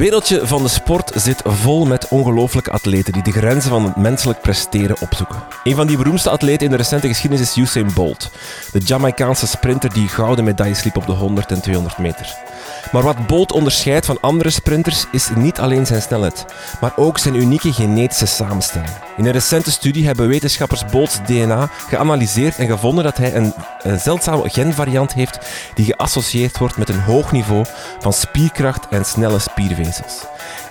Wereldje van de sport zit vol met ongelooflijke atleten die de grenzen van het menselijk presteren opzoeken. Een van die beroemdste atleten in de recente geschiedenis is Usain Bolt, de Jamaicaanse sprinter die gouden medailles liep op de 100 en 200 meter. Maar wat Bolt onderscheidt van andere sprinters is niet alleen zijn snelheid, maar ook zijn unieke genetische samenstelling. In een recente studie hebben wetenschappers Bolt's DNA geanalyseerd en gevonden dat hij een, zeldzame genvariant heeft die geassocieerd wordt met een hoog niveau van spierkracht en snelle spiervezels.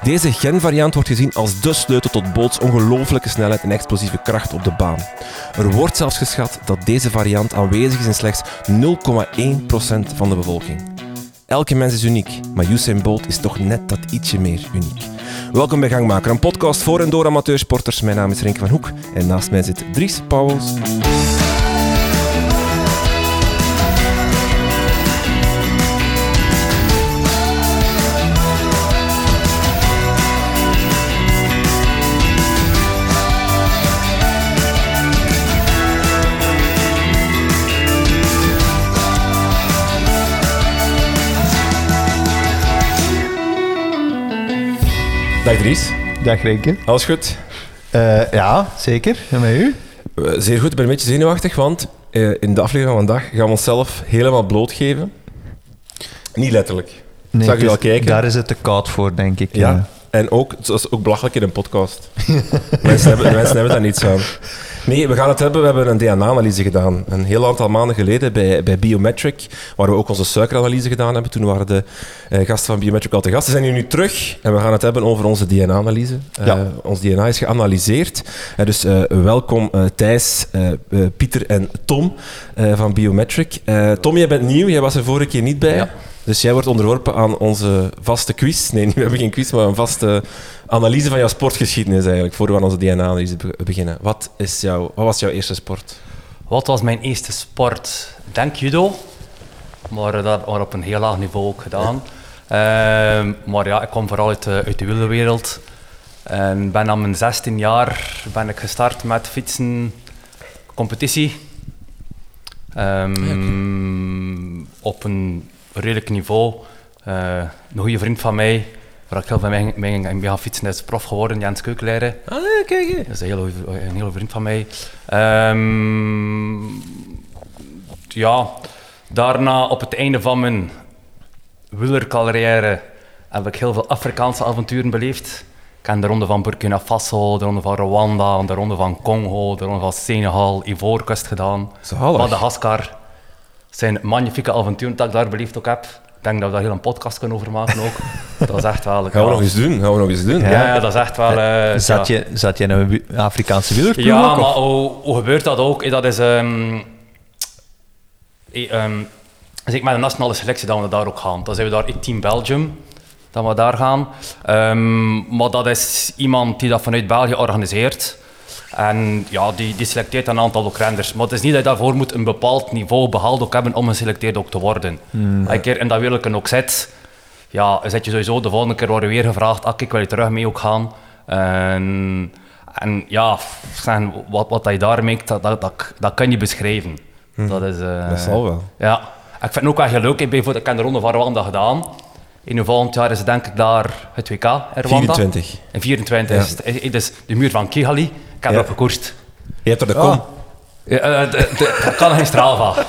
Deze genvariant wordt gezien als de sleutel tot Bolt's ongelooflijke snelheid en explosieve kracht op de baan. Er wordt zelfs geschat dat deze variant aanwezig is in slechts 0,1% van de bevolking. Elke mens is uniek, maar Usain Bolt is toch net dat ietsje meer uniek. Welkom bij Gangmaker, een podcast voor en door amateursporters. Mijn naam is Renke van Hoek en naast mij zit Dries Pauwels. Dag Dries, Dag Renke. alles goed? Eh, ja, zeker. En met u? Eh, Zeer goed, ik ben een beetje zenuwachtig, want eh, in de aflevering van vandaag gaan we onszelf helemaal blootgeven. Niet letterlijk. Zag je dus al kijken? Daar is het te koud voor, denk ik. Ja. En ook, het is ook belachelijk in een podcast. mensen, hebben, mensen hebben daar niets aan. Nee, we gaan het hebben. We hebben een DNA-analyse gedaan. Een heel aantal maanden geleden bij, bij Biometric, waar we ook onze suikeranalyse gedaan hebben. Toen waren de eh, gasten van Biometric al te gast. Ze zijn hier nu terug en we gaan het hebben over onze DNA-analyse. Eh, ons DNA is geanalyseerd. Eh, dus welkom Thijs, Pieter en Tom van Biometric. Tom, jij bent nieuw. Jij was er vorige keer niet bij. Ja. Dus jij wordt onderworpen aan onze vaste quiz. Nee, we hebben geen quiz, maar een vaste analyse van jouw sportgeschiedenis eigenlijk, voor we aan onze DNA-analyse be- beginnen. Wat, is jouw, wat was jouw eerste sport? Wat was mijn eerste sport? Denk judo, maar eh, dat maar op een heel laag niveau ook gedaan. Ehm, maar ja, ik kom vooral uit, de- uit de wielerwereld. En ben aan mijn 16 jaar ben ik gestart met fietsen competitie. Ehm, Op een redelijk niveau. Eh, een goede vriend van mij, waar ik heel veel mee, ging- mee gaan fietsen, is prof geworden, Jens Keukenleider. Ah. Dat is een hele, een hele vriend van mij. Ehm, ja, daarna op het einde van mijn wielercarrière heb ik heel veel Afrikaanse avonturen beleefd. Ik ken de ronde van Burkina Faso, de ronde van Rwanda, de ronde van Congo, de ronde van Senegal, Ivoorkust gedaan. Zalig. Madagaskar. Het zijn magnifieke avonturen dat ik daar beleefd ook heb. Ik denk dat we daar heel een podcast kunnen over maken ook. Dat is echt wel... Gaan we nog eens doen? Gaan we nog eens doen? Ja, ja, dat is echt wel... eh, Zat, ja. je, zat je in een Afrikaanse wielerploeg Ja, ook, maar hoe, hoe gebeurt dat ook? Eh, Dat is... ehm eh, ehm, dus ik met de nationale selectie dat we daar ook gaan. Dan zijn we daar in Team Belgium, dat we daar gaan. Ehm, maar dat is iemand die dat vanuit België organiseert. En ja, die, die selecteert een aantal ook renners. Maar het is niet dat je daarvoor moet een bepaald niveau behaald ook hebben om geselecteerd ook te worden. Als je keer in dat wielrennen ook zit, ja, zit je sowieso de volgende keer worden weer gevraagd, ah, ik wil je terug mee ook gaan. En, en ja, wat, wat je daar maakt, dat, dat, dat, je beschrijven. Dat, is, eh, Dat zal wel. Ja, ik vind het ook wel heel leuk. Ik, bijvoorbeeld, ik heb de Ronde van Rwanda gedaan. In de volgend jaar is het denk ik daar het WK in Rwanda. 24. In 24 is het. is de muur van Kigali. Ik heb Ja. dat gekoerst. Je hebt er de Ah. kom. Ja, eh, kan geen straal van.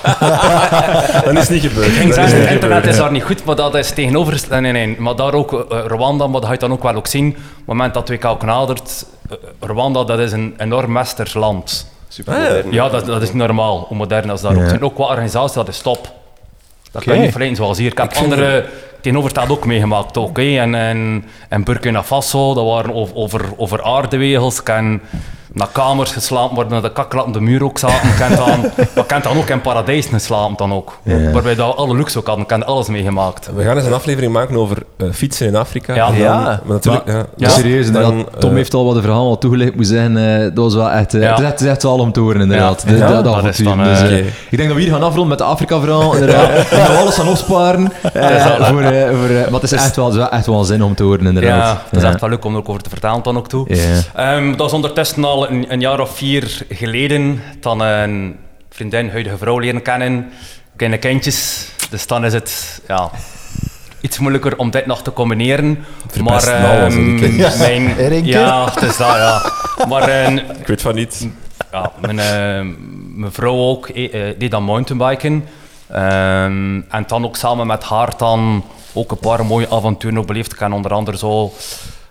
Dat is niet gebeurd. Ik ging zeggen, het internet is daar niet goed, maar dat is tegenover... Nee, nee, nee. Maar daar ook eh, Rwanda, maar dat ga je dan ook wel ook zien. Op het moment dat WK ook nadert, eh, Rwanda, dat is een enorm meestersland. Super modern. Ja, dat, dat is normaal, hoe modern als daar ook. Ja. Er zijn ook qua organisaties, dat is top. Dat kan je niet verleden zoals hier. Ik heb Ik vind andere tegenovergesteld ook meegemaakt. Ook, hè. en, en, en Burkina Faso, dat waren over, over, over aardewegels. Ik naar kamers geslapen worden, naar de kakkel op de muur ook zaten. Ken dan, dan ook in paradijs geslapen dan ook. Ja. Waarbij dat we alle luxe ook hadden. Ik heb alles meegemaakt. We gaan eens een aflevering maken over eh, fietsen in Afrika. Ja. Dan-. Maar natuurlijk, ja. Ja. Serieus, inderdaad. dan, Tom eh, heeft al wat de verhaal wat toegelicht moet zijn. eh, dat was wel echt, Ja. het, is echt, het is echt wel om te horen, inderdaad. Ja. De- Ja, dat, dat is dan, Dus. Ik denk dat we hier gaan afronden met de Afrika-verhaal. inderdaad. En dat we alles gaan opsparen. voor, voor, maar het is echt wel, het echt wel zin om te horen, inderdaad. Ja, dat is echt wel leuk om er ook over te vertellen dan ook toe. Ja. Ehm, dat is ondertussen al een, een jaar of vier geleden. Dan een vriendin, huidige vrouw leren kennen. Kleine kindjes. Dus dan is het, ja... iets moeilijker om dit nog te combineren. Verpest maar nou ehm, kindjes. mijn, ja, het is dat, ja. Maar eh, Ik weet van niet. ja, mijn, eh, mijn vrouw ook, eh, eh, die dan mountainbiken. Ehm, en dan ook samen met haar dan ook een paar mooie avonturen beleefd. Ik heb onder andere zo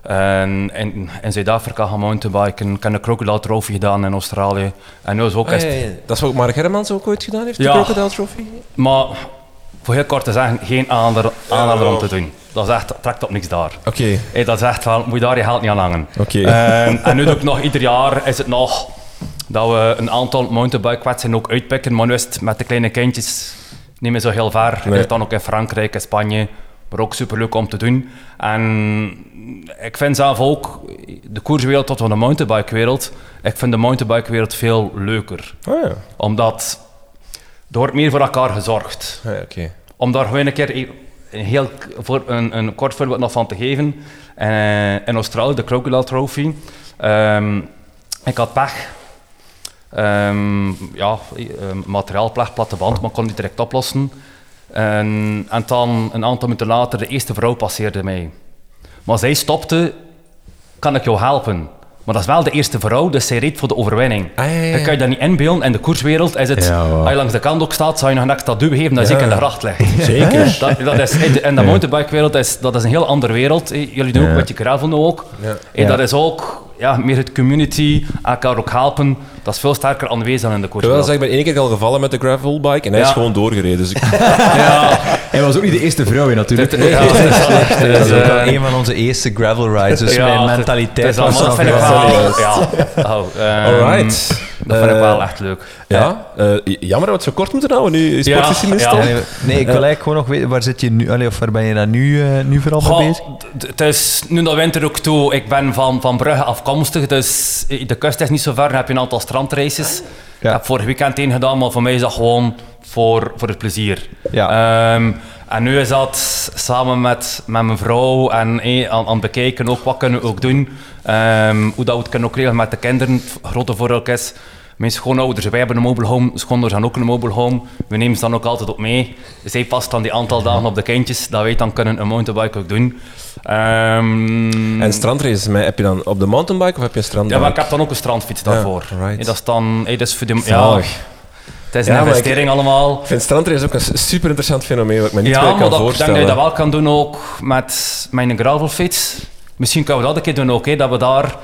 en in, in Zuid-Afrika gaan mountainbiken. Ik heb de Crocodile Trophy gedaan in Australië. En nu is ook eens- Dat is wat Mark Hermans ook ooit gedaan heeft, de Crocodile Trophy. Maar voor heel kort te zeggen, geen aanrader, aanrader om te doen. Dat is echt, trekt op niks daar. Oké, Hey, dat is echt wel, moet je daar je geld niet aan hangen. oké. Ehm, en nu ik nog ieder jaar is het nog dat we een aantal mountainbike-wedstrijden ook uitpikken. Maar nu is het met de kleine kindjes niet meer zo heel ver. Nee. Je dan ook in Frankrijk en Spanje. Maar ook superleuk om te doen. En ik vind zelf ook de koerswereld tot van de mountainbike-wereld. Ik vind de mountainbike-wereld veel leuker. Oh ja. Omdat er wordt meer voor elkaar gezorgd ja, om daar gewoon een keer een, een heel voor, een, een kort voorbeeld nog van te geven. Eh, in Australië, de Crocodile Trophy. Ehm, ik had pech. Ehm, ja, um, materiaalpleg, platte band, maar kon niet direct oplossen. En, en dan, een aantal minuten later, de eerste vrouw passeerde mij. Maar zij stopte, kan ik jou helpen? Maar dat is wel de eerste vrouw, dus zij reed voor de overwinning. Ah, ja, ja, ja. Je kan je dat niet inbeelden. In de koerswereld is het, als je langs de kant ook staat, zou je nog een extra duw geven dat je zeker in de gracht ligt. Zeker. Dat, dat is, in de, in de mountainbike-wereld is dat is een heel andere wereld. Jullie doen ook met je gravel nu ook. En. Dat is ook ja, meer het community, elkaar ook helpen. Dat is veel sterker aanwezig dan in de koerswereld. zeggen, ik ben één keer al gevallen met de gravelbike en hij is gewoon doorgereden. Dus ik, Ja, Hij was ook niet de eerste vrouw, hè, natuurlijk. dit- ja, dat is echt, Dat is ook wel eh, een van onze eerste gravel rides, dus ja, mijn mentaliteit het is was allemaal- ja. Oh, ehm, Alright. Dat vind ik Eh, wel echt leuk. ja, eh, jammer dat we het zo kort moeten houden nu. Sportfestivist ja. nee, nee, ik wil eigenlijk gewoon nog weten, waar zit je nu, allee, of waar ben je dan nu, eh, nu vooral mee bezig? Het is nu dat winter ook toe. Ik ben van, van Brugge afkomstig, dus de kust is niet zo ver. Dan heb je een aantal strandraces. Ik heb vorig weekend één gedaan, maar voor mij is dat gewoon voor, voor het plezier. Ja. Ehm, en nu is dat samen met, met mijn vrouw en eh, aan, aan het bekijken ook wat kunnen we ook doen. Ehm, hoe dat we het kunnen ook regelen met de kinderen. Het grote voordeel is, mijn schoonouders, wij hebben een mobile home, schoonouders hebben ook een mobile home. We nemen ze dan ook altijd op mee. Zij past dan die aantal dagen op de kindjes, dat wij dan kunnen een mountainbike ook doen. Ehm, En strandraces, maar heb je dan op de mountainbike of heb je een ja, strandbike? maar ik heb dan ook een strandfiets daarvoor. alright. Eh, dat is dan, eh, dat is voor de, ja, het is Ja, een maar ik- investering allemaal. Ik vind strandrace ook een super interessant fenomeen, wat ik me niet Ja, meer maar kan dat, ik denk voorstellen. dat je dat wel kan doen ook met mijn gravelfiets. Misschien kunnen we dat een keer doen ook, hè, dat we daar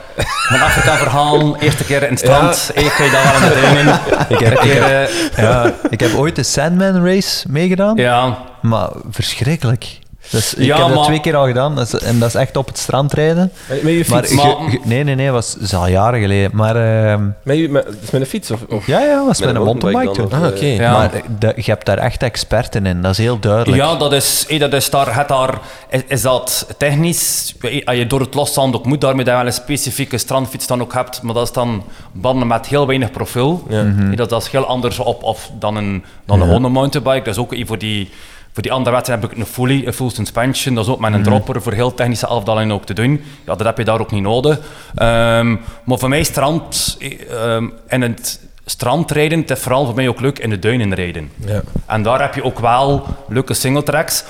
een Afrika verhaal, eerste keer in het strand, ja. je dat wel in de. Ik heb, Een ik, keer, heb, eh, ja, ik heb ooit de Sandman Race meegedaan, ja, maar verschrikkelijk. Dus ik Ja, heb dat maar- twee keer al gedaan dat en dat is echt op het strand rijden. Met, met je fiets? Maar- ge- nee, nee, nee, was, dat is al jaren geleden. Maar ehm, Met, je, met, is met een fiets? Of, of? ja, ja, was met, Met een mountainbike toen. mountainbike dan, Ah, oké. Ja. Maar de- je hebt daar echt experten in, dat is heel duidelijk. ja, dat is, eh, dat is daar, het daar is, is dat technisch, eh, als je door het loszand ook moet, daarmee dat je wel een specifieke strandfiets dan ook hebt, maar dat is dan banden met heel weinig profiel. Ja. Eh, Dat, dat is heel anders op, of dan een, dan een mountainbike. Dat is ook eh, voor die, voor die andere wedstrijden heb ik een fully, een full suspension. Dat is ook met een dropper voor heel technische afdalingen ook te doen. Ja, dat heb je daar ook niet nodig. Ehm, maar voor mij strand, ehm, en het strandrijden, het is vooral voor mij ook leuk in de duinen rijden. Ja. En daar heb je ook wel leuke singletracks.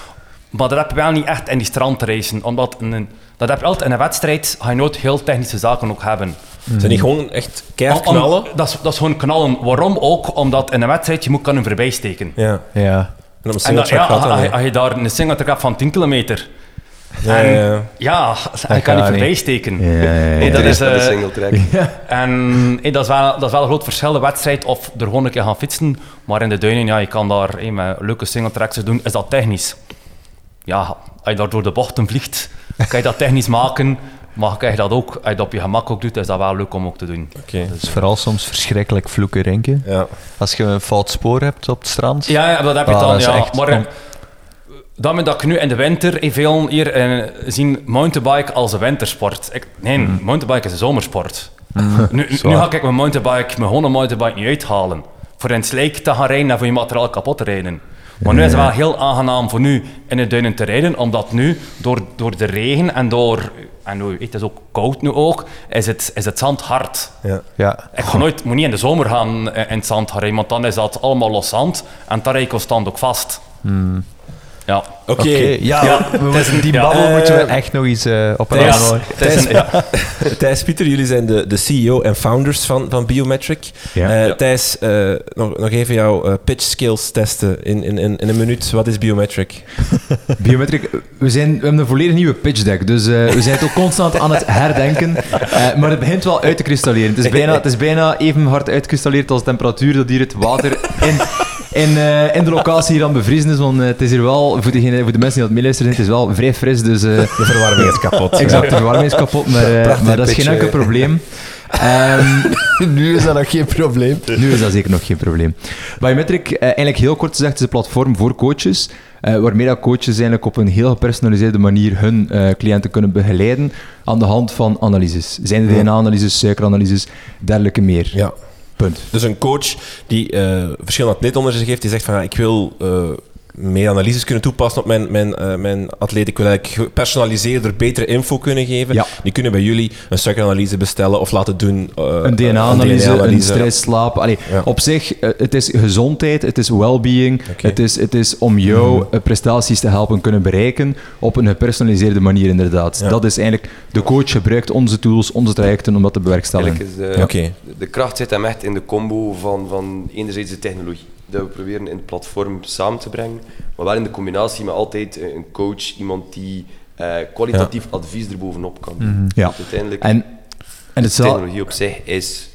Maar dat heb je wel niet echt in die strandracen. Omdat een, dat heb je altijd in een wedstrijd, ga je nooit heel technische zaken ook hebben. Zijn die gewoon echt keihard Om- om- knallen? dat, is, dat is gewoon knallen. Waarom ook? Omdat in een wedstrijd je moet kunnen voorbij steken. Ja. Ja. En op een En dat, singletrack ja, gaat dat als, je daar een singletrack hebt van 10 kilometer. Ja, en, ja, ja. ja, je kan niet voorbij steken. Hey, dat is, de single track. en hey, dat, is wel, dat is wel een groot verschil, de wedstrijd of er gewoon een keer gaan fietsen. Maar in de duinen, ja, je kan daar hey, met leuke singletracks doen, is dat technisch. Ja, als je daar door de bochten vliegt, kan je dat technisch maken. Maar kan je dat ook, als je dat op je gemak ook doet, is dat wel leuk om ook te doen. Oké. Het is vooral soms verschrikkelijk vloeken renken. Ja. Als je een fout spoor hebt op het strand. Ja, ja dat heb je Ah, dan, ja. echt maar eh, dat ik nu in de winter eh, veel hier eh, zien mountainbike als een wintersport. Ik, nee, mountainbike is een zomersport. nu, nu zwaar. ga ik mijn mountainbike, mijn gewone mountainbike niet uithalen. Voor in het slijk te gaan rijden en voor je materiaal kapot te rijden. Maar nu is het wel heel aangenaam voor nu in de duinen te rijden, omdat nu door, door de regen en door, en nu, het is ook koud nu ook, is het, is het zand hard. Ja. Ja. Ik ga nooit, moet niet in de zomer gaan eh, in het zand gaan rijden, want dan is dat allemaal los zand en dan rijd je constant ook vast. Ja. Oké. Ja, we moeten- die ja, babbel eh, moeten we echt nog eens eh, op een Thijs. Thijs, ja. Thijs Pieter, jullie zijn de, de CEO en founders van, van Biometric. Ja. Eh, Thijs, eh, nog, nog even jouw eh, pitch skills testen in, in, in, in een minuut. Wat is Biometric? Biometric, we, zijn, we hebben een volledig nieuwe pitch deck, dus eh, we zijn ook constant aan het herdenken. Eh, maar het begint wel uit te kristalleren. Het is bijna, het is bijna even hard uitgekristalleerd als de temperatuur dat hier het water in, in, eh, in de locatie hier aan bevriezen is. Want eh, het is hier wel, voor, degene, voor de mensen die het meeluisteren zijn, het is wel vrij fris. Dus, eh, De verwarming is kapot. exact, de verwarming is kapot, maar, maar dat is geen enkel probleem. Ehm, Nu is dat nog geen probleem. nu is dat zeker nog geen probleem. Biometric, eh, eigenlijk heel kort gezegd, is een platform voor coaches, waarmee dat coaches eigenlijk op een heel gepersonaliseerde manier hun cliënten kunnen begeleiden aan de hand van analyses. Zijn er DNA-analyses, suikeranalyses, dergelijke meer. Ja. Dus een coach die eh, verschillende atleten onder zich heeft, die zegt van ik wil eh, meer analyses kunnen toepassen op mijn, mijn, eh, mijn atleet. Ik wil eigenlijk gepersonaliseerder betere info kunnen geven. Ja. Die kunnen bij jullie een suikeranalyse bestellen of laten doen. eh, Een DNA-analyse, een, DNA-analyse. stress, slaap. Allee, Ja. Op zich, eh, het is gezondheid, het is well-being, het, is, het is om jou eh, prestaties te helpen kunnen bereiken op een gepersonaliseerde manier inderdaad. Ja. Dat is eigenlijk, de coach gebruikt onze tools, onze trajecten om dat te bewerkstelligen. Eigenlijk is de, de kracht zit hem echt in de combo van, van enerzijds de technologie, dat we proberen in het platform samen te brengen, maar wel in de combinatie met altijd een coach, iemand die eh, kwalitatief advies erbovenop kan doen. Ja. Want uiteindelijk, En, en het de technologie op zich is,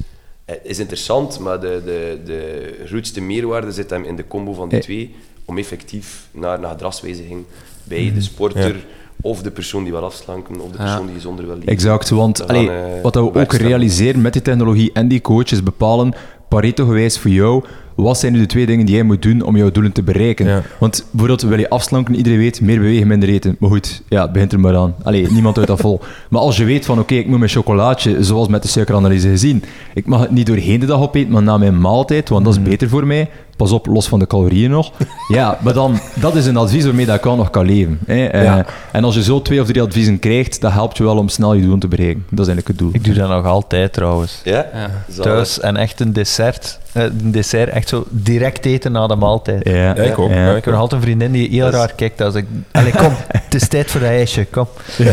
eh, is interessant, maar de, de, de grootste meerwaarde zit hem in de combo van die Eh. twee, om effectief naar, naar gedragswijziging bij de sporter of de persoon die wil afslanken of de persoon die gezonder wil leven. Exact, want allee, gaan, eh, wat we ook realiseren met die technologie en die coaches bepalen Pareto-gewijs voor jou, wat zijn nu de twee dingen die jij moet doen om jouw doelen te bereiken. Ja. Want bijvoorbeeld, wil je afslanken, iedereen weet, meer bewegen, minder eten. Maar goed, ja, het begint er maar aan. Allee, niemand houdt dat vol. Maar als je weet van, oké, ik moet mijn chocolaatje, zoals met de suikeranalyse gezien, ik mag het niet doorheen de dag opeten, maar na mijn maaltijd, want dat is beter voor mij. Pas op, los van de calorieën nog. Ja, maar dan, dat is een advies waarmee dat ik wel nog kan leven. Hè. Eh, Ja. En als je zo twee of drie adviezen krijgt, dat helpt je wel om snel je doelen te bereiken. Dat is eigenlijk het doel. Ik doe dat nog altijd trouwens. Ja? Ja. Thuis en echt een dessert. eh, een dessert echt zo direct eten na de maaltijd. Ja, Ja, ik ook. Ja. Ja, Ik heb nog altijd een vriendin die heel raar kijkt als ik... Allee, kom, het is tijd voor dat ijsje, kom.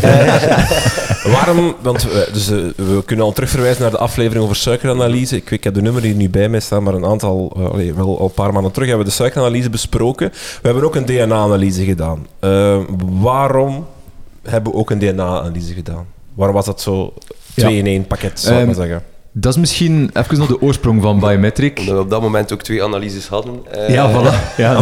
Waarom? Want we, dus, eh, we kunnen al terugverwijzen naar de aflevering over suikeranalyse. Ik, ik heb de nummer hier niet bij mij staan, maar een aantal, allee, wel al een paar maanden terug hebben we de suikeranalyse besproken. We hebben ook een DNA-analyse gedaan. Eh, waarom hebben we ook een DNA-analyse gedaan? Waarom was dat zo twee in één pakket, zou ik maar Ehm, zeggen? Dat is misschien even nog de oorsprong van Biometric. Omdat we op dat moment ook twee analyses hadden. eh, Ja, voilà. Ja.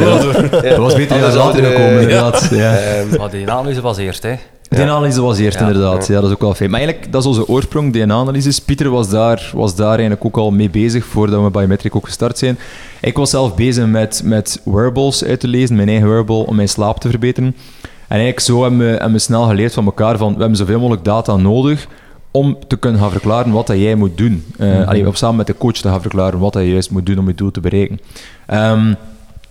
Dat was beter Alles dat later andere- gekomen, inderdaad. Ja. Ehm, Maar die analyse was eerst, hè. DNA-analyse was eerst, inderdaad. Ja, dat is ook wel fijn. Maar eigenlijk, dat is onze oorsprong, DNA-analyses. Pieter was daar, was daar eigenlijk ook al mee bezig voordat we met Biometric ook gestart zijn. Ik was zelf bezig met, met wearables uit te lezen, mijn eigen wearable, om mijn slaap te verbeteren. En eigenlijk zo hebben we, hebben we snel geleerd van elkaar van, we hebben zoveel mogelijk data nodig om te kunnen gaan verklaren wat dat jij moet doen. Eh allee, of samen met de coach te gaan verklaren wat dat je juist moet doen om je doel te bereiken. Ehm,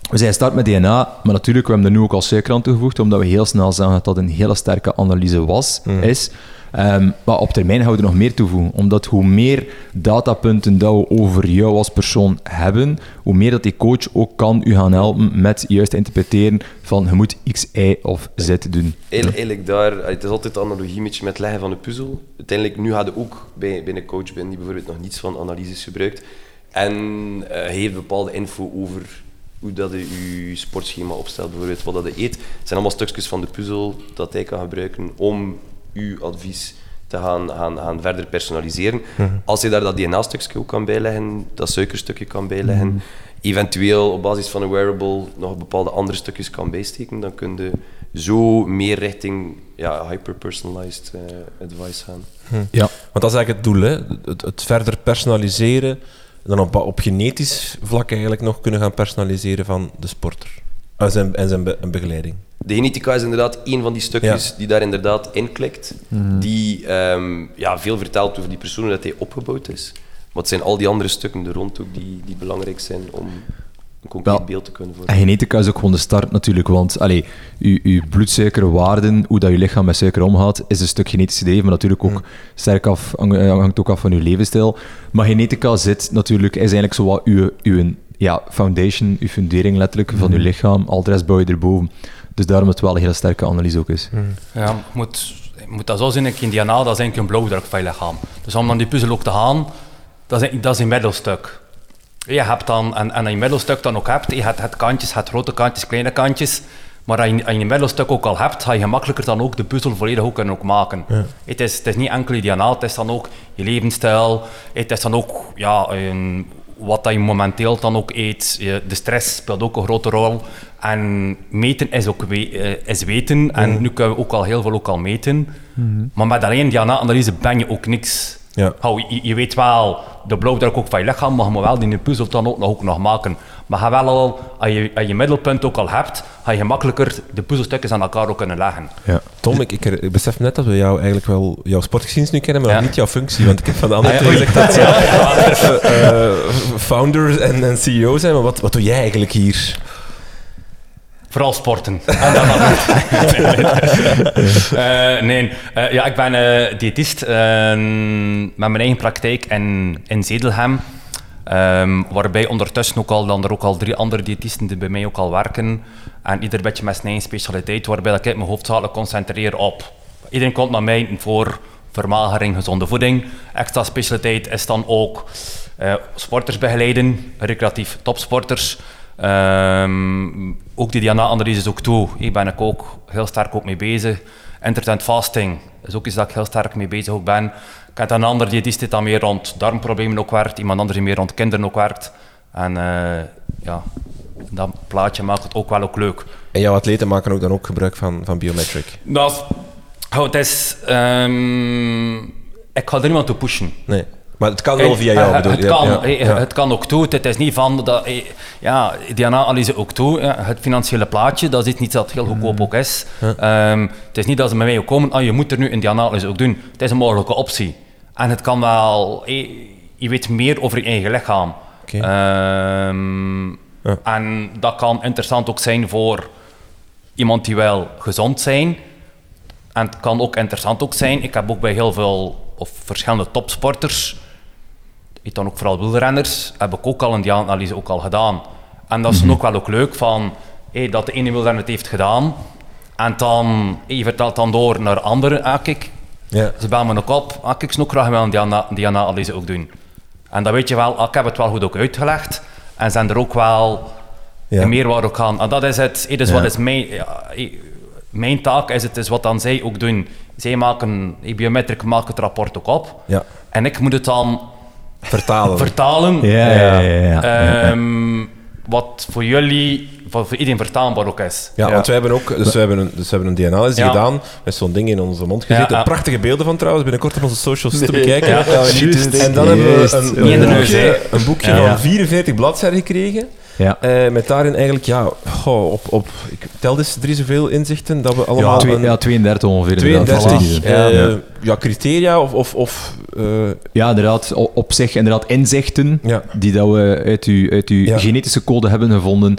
we zijn gestart met DNA, maar natuurlijk, we hebben er nu ook al suiker aan toegevoegd, omdat we heel snel zagen dat dat een hele sterke analyse was, is. Ehm, maar op termijn gaan we er nog meer toevoegen, omdat hoe meer datapunten dat we over jou als persoon hebben, hoe meer dat die coach ook kan u gaan helpen met juist te interpreteren van je moet X, Y of Z doen. Eigenlijk, eigenlijk daar, het is altijd de analogie met, het leggen van een puzzel. Uiteindelijk, nu je ook bij, bij een coach binnen die bijvoorbeeld nog niets van analyses gebruikt. En eh, heeft bepaalde info over hoe dat je je sportschema opstelt, bijvoorbeeld wat dat je eet. Het zijn allemaal stukjes van de puzzel dat hij kan gebruiken om uw advies te gaan, gaan, gaan verder personaliseren. Als je daar dat DNA-stukje ook kan bijleggen, dat suikerstukje kan bijleggen, eventueel op basis van een wearable nog bepaalde andere stukjes kan bijsteken, dan kun je zo meer richting ja, hyper-personalized eh, advice gaan. Ja. Want dat is eigenlijk het doel, hè? Het, het verder personaliseren en dan op, op genetisch vlak eigenlijk nog kunnen gaan personaliseren van de sporter. En zijn, en zijn be- en begeleiding. De genetica is inderdaad één van die stukjes Ja. die daar inderdaad in klikt, die ehm, ja, veel vertelt over die persoon, dat hij opgebouwd is. Maar het zijn al die andere stukken er rond ook die, die belangrijk zijn om een concreet Wel, beeld te kunnen En vormen. genetica is ook gewoon de start natuurlijk, want allee, uw, uw bloedsuikerwaarden, hoe dat je lichaam met suiker omgaat, is een stuk genetisch gedreven, maar natuurlijk ook sterk af, eh, hangt ook af van uw levensstijl. Maar genetica zit natuurlijk, is eigenlijk zo wat uw, uw ja, foundation, uw fundering letterlijk van uw lichaam, al de rest bouw je erboven. Dus daarom het wel een hele sterke analyse ook is. Ja, je moet, je moet dat zo zien, in DNA, dat is eigenlijk een blauwdruk van je lichaam. Dus om dan die puzzel ook te gaan, dat is, dat is een middelstuk. Je hebt dan, en, en als je middelstuk dan ook hebt, je hebt, kantjes, het grote kantjes, kleine kantjes, maar als je, als je een middelstuk ook al hebt, ga je gemakkelijker dan ook de puzzel volledig ook kunnen ook maken. Het, is, het is niet enkel je DNA, het is dan ook je levensstijl, het is dan ook ja, een, wat dat je momenteel dan ook eet. De stress speelt ook een grote rol. En meten is ook we- eh, is weten. En nu kunnen we ook al heel veel ook al meten. Maar met alleen DNA-analyse ben je ook niks. Ja. Hou, je, je weet wel, de blauwdruk ook van je lichaam, maar je moet wel die puzzel dan ook nog, ook nog maken. Maar ga wel al, als je, als je middelpunt ook al hebt, ga je gemakkelijker de puzzelstukjes aan elkaar ook kunnen leggen. Ja. Tom, ik, ik, ik besef net dat we jou eigenlijk wel jouw sportgeschiedenis nu kennen, maar Ja. niet jouw functie. Want ik heb van de andere Ah, twee ja. gezegd dat ze eh, founders en, en CEO zijn. Maar wat, wat doe jij eigenlijk hier? Vooral sporten. En Eh, nee, eh, ja, ik ben eh, diëtist eh, met mijn eigen praktijk in, in Zedelhem. Ehm, waarbij ondertussen ook al, dan er ook al drie andere diëtisten die bij mij ook al werken. En ieder beetje met zijn eigen specialiteit, waarbij ik me hoofdzakelijk concentreer op. Iedereen komt naar mij voor vermagering, gezonde voeding. Extra specialiteit is dan ook sporters begeleiden, recreatief topsporters. Ehm, ook die DNA-analyses ook toe. Hier ben ik ook heel sterk ook mee bezig. Intermittent fasting is ook iets dat ik heel sterk mee bezig ook ben. Ik heb een ander diëtist die dan meer rond darmproblemen ook werkt, iemand anders die meer rond kinderen ook werkt. En eh, ja, dat plaatje maakt het ook wel ook leuk. En jouw atleten maken ook dan ook gebruik van, van biometric. Dat is, oh, het is ehm, ik ga er niemand toe pushen. Nee. Maar het kan wel via jou, Eh, bedoel het, kan, Ja, eh, ja. het kan ook toe. Het is niet van dat, eh, ja, DNA-analyse ook toe. ja. Het financiële plaatje, dat is niet dat heel goedkoop ook is. Ehm, het is niet dat ze met mij ook komen, ah, je moet er nu een DNA-analyse ook doen. Het is een mogelijke optie. En het kan wel, eh, je weet meer over je eigen lichaam. Ehm. En dat kan interessant ook zijn voor iemand die wel gezond zijn. En het kan ook interessant ook zijn, ik heb ook bij heel veel of verschillende topsporters, ik dan ook vooral wielrenners, heb ik ook al een DNA-analyse ook al gedaan. En dat is dan ook wel ook leuk van, dat de ene wielrenner het heeft gedaan. En dan, je vertelt dan door naar anderen, ah, kijk, Ja. ze bellen me ook op, ah, kijk, ook graag wel een DNA DNA-analyse ook doen. En dan weet je wel, ah, ik heb het wel goed ook uitgelegd. En zijn er ook wel Ja. een meerwaarde ook aan. En dat is het, dus Ja. wat is mijn, taak is het is wat dan zij ook doen. Zij maken, Biometric maakt het rapport ook op. Ja. En ik moet het dan Vertalen. vertalen. Ja, ja, ja. ja, ja. Ehm, wat voor jullie, voor, voor iedereen vertaalbaar ook is. Ja, want wij hebben ook dus we hebben een, dus we hebben een DNA-analyse Ja. gedaan met zo'n ding in onze mond gezeten. Ja. Prachtige beelden van trouwens, binnenkort op onze socials te bekijken. En dan hebben we een, een boekje, hè. een boekje Ja. van 44 bladzijden gekregen. Ja. Eh, met daarin eigenlijk, ja, goh, op, op, ik tel eens drie zoveel inzichten dat we allemaal Ja, twee- een ja, 32 ongeveer. inderdaad. 32 Voilà. eh, Ja. ja. criteria of, of, of eh, Ja, inderdaad. Op zich inderdaad inzichten ja. die dat we uit uw, uit uw genetische code hebben gevonden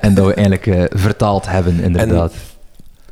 en dat we eigenlijk vertaald hebben, inderdaad.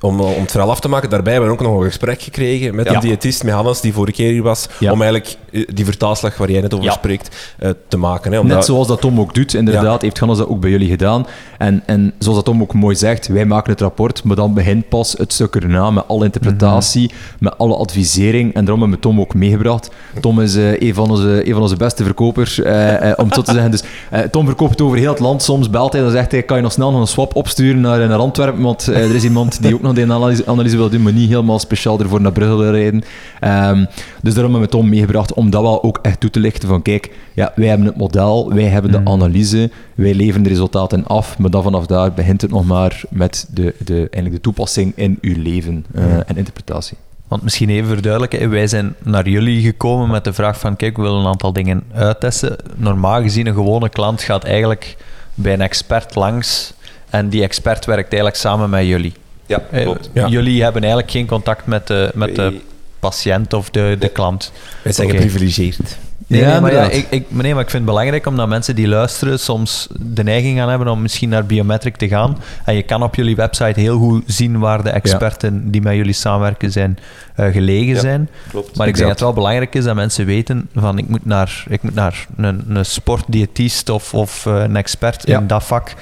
Om, om het verhaal af te maken, daarbij hebben we ook nog een gesprek gekregen met Ja. een diëtist, met Hannes, die vorige keer hier was, Ja. om eigenlijk eh, die vertaalslag waar jij net over Ja. spreekt, eh, te maken. Hè, Net omdat- zoals dat Tom ook doet, inderdaad, heeft Gannes dat ook bij jullie gedaan. En, en zoals dat Tom ook mooi zegt, wij maken het rapport, maar dan begint pas het stuk erna met alle interpretatie, met alle advisering. En daarom hebben we Tom ook meegebracht. Tom is eh, een, van onze, een van onze beste verkopers, eh, eh, om het zo te zeggen. Dus, eh, Tom verkoopt over heel het land. Soms belt hij en zegt hij, kan je nog snel nog een swap opsturen naar, naar Antwerpen, want eh, er is iemand die ook nog die analyse, analyse wil doen, maar niet helemaal speciaal ervoor naar Brugge wil rijden. Ehm, dus daarom hebben we Tom meegebracht om dat wel ook echt toe te lichten van kijk, ja, wij hebben het model, wij hebben de analyse, wij leveren de resultaten af, maar dan vanaf daar begint het nog maar met de, de, eigenlijk de toepassing in uw leven eh, en interpretatie. Want misschien even verduidelijken, wij zijn naar jullie gekomen met de vraag van kijk, we willen een aantal dingen uittesten. Normaal gezien, een gewone klant gaat eigenlijk bij een expert langs en die expert werkt eigenlijk samen met jullie. Ja, Eh, klopt. Ja. Jullie hebben eigenlijk geen contact met de, met de patiënt of de, de klant. Wij zijn Oké. geprivilegeerd. Nee, Ja, nee, maar, ja, ik, ik, nee, maar ik vind het belangrijk omdat mensen die luisteren soms de neiging gaan hebben om misschien naar Biometric te gaan. En je kan op jullie website heel goed zien waar de experten die met jullie samenwerken zijn eh, gelegen Ja. zijn. Klopt. Maar ik denk dat het wel belangrijk is dat mensen weten van ik moet naar, ik moet naar een, een sportdiëtist of, of eh, een expert Ja. in dat vak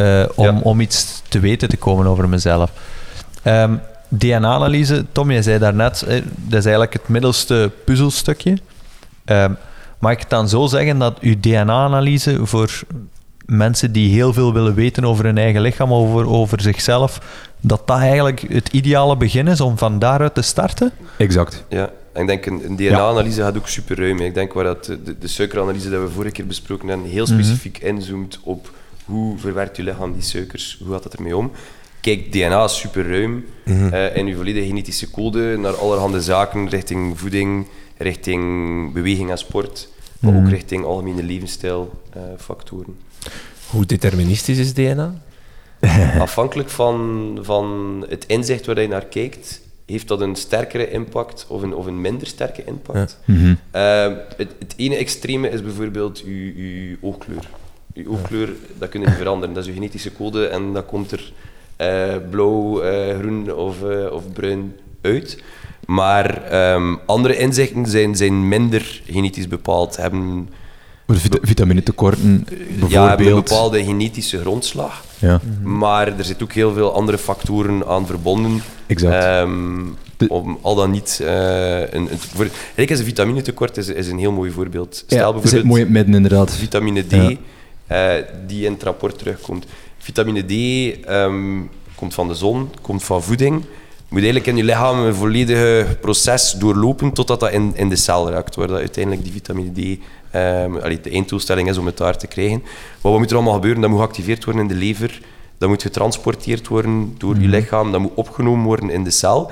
eh, om, Ja. om iets te weten te komen over mezelf. Ehm, DNA-analyse, Tom, jij zei daarnet, eh, dat is eigenlijk het middelste puzzelstukje. Ehm, mag ik het dan zo zeggen dat uw DNA-analyse voor mensen die heel veel willen weten over hun eigen lichaam, over, over zichzelf, dat dat eigenlijk het ideale begin is om van daaruit te starten? Exact. Ja, en ik denk een, een DNA-analyse gaat ook super ruim. Ik denk waar dat, de, de suikeranalyse dat we vorige keer besproken hebben, heel specifiek inzoomt op hoe verwerkt je lichaam die suikers, hoe gaat het ermee om. Kijk, DNA is super ruim eh, in je volledige genetische code naar allerhande zaken richting voeding, richting beweging en sport, maar ook richting algemene levensstijlfactoren. Hoe deterministisch is DNA? Afhankelijk van, van het inzicht waar je naar kijkt, heeft dat een sterkere impact of een, of een minder sterke impact. Mhm. Eh, het, het ene extreme is bijvoorbeeld uw, uw oogkleur. Uw oogkleur, dat kun je niet veranderen. Dat is uw genetische code en dat komt er eh, blauw, eh, groen of, eh, of bruin uit. Maar ehm, andere inzichten zijn, zijn minder genetisch bepaald, hebben, vita- vitaminetekorten ja, hebben een bijvoorbeeld. bepaalde genetische grondslag. Ja, Maar er zitten ook heel veel andere factoren aan verbonden. exact. Ehm, De- om al dan niet eh, een, een, voor, is een vitaminetekort is, is een heel mooi voorbeeld. Stel ja, bijvoorbeeld zit mooi midden inderdaad. vitamine D, Ja. Eh, die in het rapport terugkomt. Vitamine D ehm, komt van de zon, komt van voeding. Moet eigenlijk in je lichaam een volledige proces doorlopen totdat dat in, in de cel raakt, waar dat uiteindelijk die vitamine D allee, de einddoelstelling is om het daar te krijgen. Maar wat moet er allemaal gebeuren? Dat moet geactiveerd worden in de lever, dat moet getransporteerd worden door je lichaam, dat moet opgenomen worden in de cel.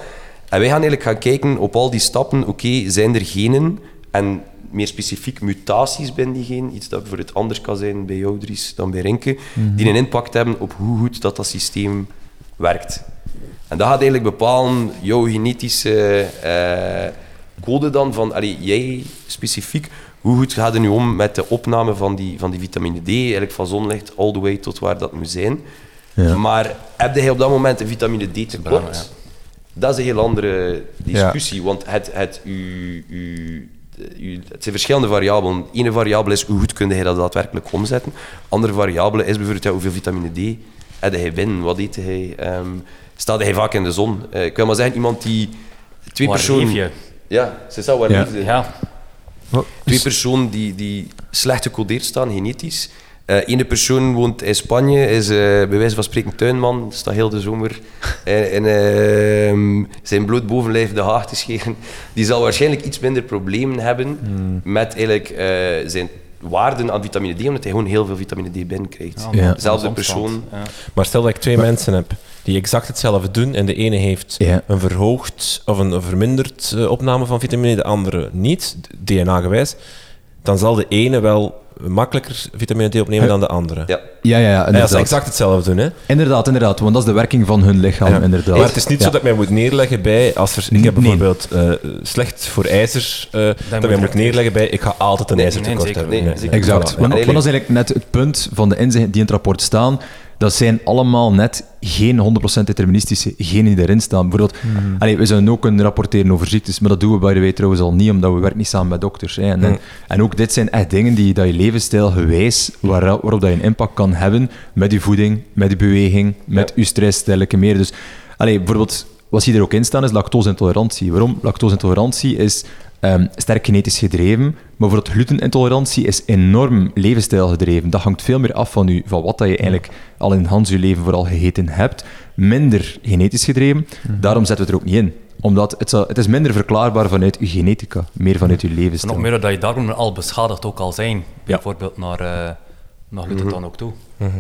En wij gaan eigenlijk gaan kijken op al die stappen, oké, zijn er genen en meer specifiek mutaties binnen die gen, iets dat bijvoorbeeld anders kan zijn bij jou, Dries, dan bij Renke, die een impact hebben op hoe goed dat, dat systeem werkt. En dat gaat eigenlijk bepalen jouw genetische eh, code dan van, allee, jij specifiek, hoe goed gaat het nu om met de opname van die, van die vitamine D, eigenlijk van zonlicht all the way tot waar dat moet zijn. Ja. Maar heb jij op dat moment een vitamine D tekort? ja. Dat is een heel andere discussie, want het, het, u, u, het zijn verschillende variabelen. Ene variabele is hoe goed kun je dat daadwerkelijk omzetten. Andere variabele is bijvoorbeeld ja, hoeveel vitamine D heb hij binnen, wat eet hij, ehm, staat hij vaak in de zon. Eh, ik wil maar zeggen, iemand die twee Waar personen... Ja, ze zou waar Ja. Ja, Twee personen die, die slecht gecodeerd staan, genetisch. Eh Ene persoon woont in Spanje, is eh, bij wijze van spreken tuinman, staat heel de zomer in, in, ehm, zijn bloot bovenlijf de haag te scheren. Die zal waarschijnlijk iets minder problemen hebben met eigenlijk, eh, zijn waarden aan vitamine D, omdat hij gewoon heel veel vitamine D binnenkrijgt. Ja. Dezelfde persoon. Ja. Maar stel dat ik twee mensen heb die exact hetzelfde doen en de ene heeft Ja. een verhoogd of een verminderd opname van vitamine, de andere niet, DNA-gewijs, dan zal de ene wel makkelijker vitamine D opnemen dan de andere. Ja. Ja, ja, ja ze inderdaad. exact hetzelfde doen, hè. Inderdaad, inderdaad, want dat is de werking van hun lichaam, Ja. inderdaad. Maar het is niet Ja. zo dat ik mij moet neerleggen bij, als er, ik heb Nee. bijvoorbeeld eh, slecht voor ijzer, eh, dat mij je moet neerleggen bij, ik ga altijd een Nee, ijzertekort nee, hebben. Nee, zeker. Exact. Want dat is eigenlijk net het punt van de inzichten die in het rapport staan. Dat zijn allemaal net geen 100% deterministische genen die erin staan. Bijvoorbeeld, allee, we zouden ook kunnen rapporteren over ziektes, maar dat doen we by the way trouwens al niet, omdat we werken niet samen met dokters. Hè. En, en, en ook dit zijn echt dingen die dat je levensstijl gewijs, waar, waarop dat je een impact kan hebben met je voeding, met je beweging, met je stress, dergelijke meer. Dus, allee, bijvoorbeeld, wat zie je er ook in staan, is lactose-intolerantie. Waarom? Lactose-intolerantie is ehm, sterk genetisch gedreven, maar bijvoorbeeld glutenintolerantie is enorm levensstijl gedreven. Dat hangt veel meer af van, u, van wat dat je eigenlijk al in Hans je leven vooral gegeten hebt. Minder genetisch gedreven, daarom zetten we het er ook niet in. Omdat het, zal- het is minder verklaarbaar vanuit je genetica, meer vanuit je En levensstijl. nog meer dat je daarom al beschadigd ook al zijn. Bijvoorbeeld naar, eh naar gluten dan ook toe.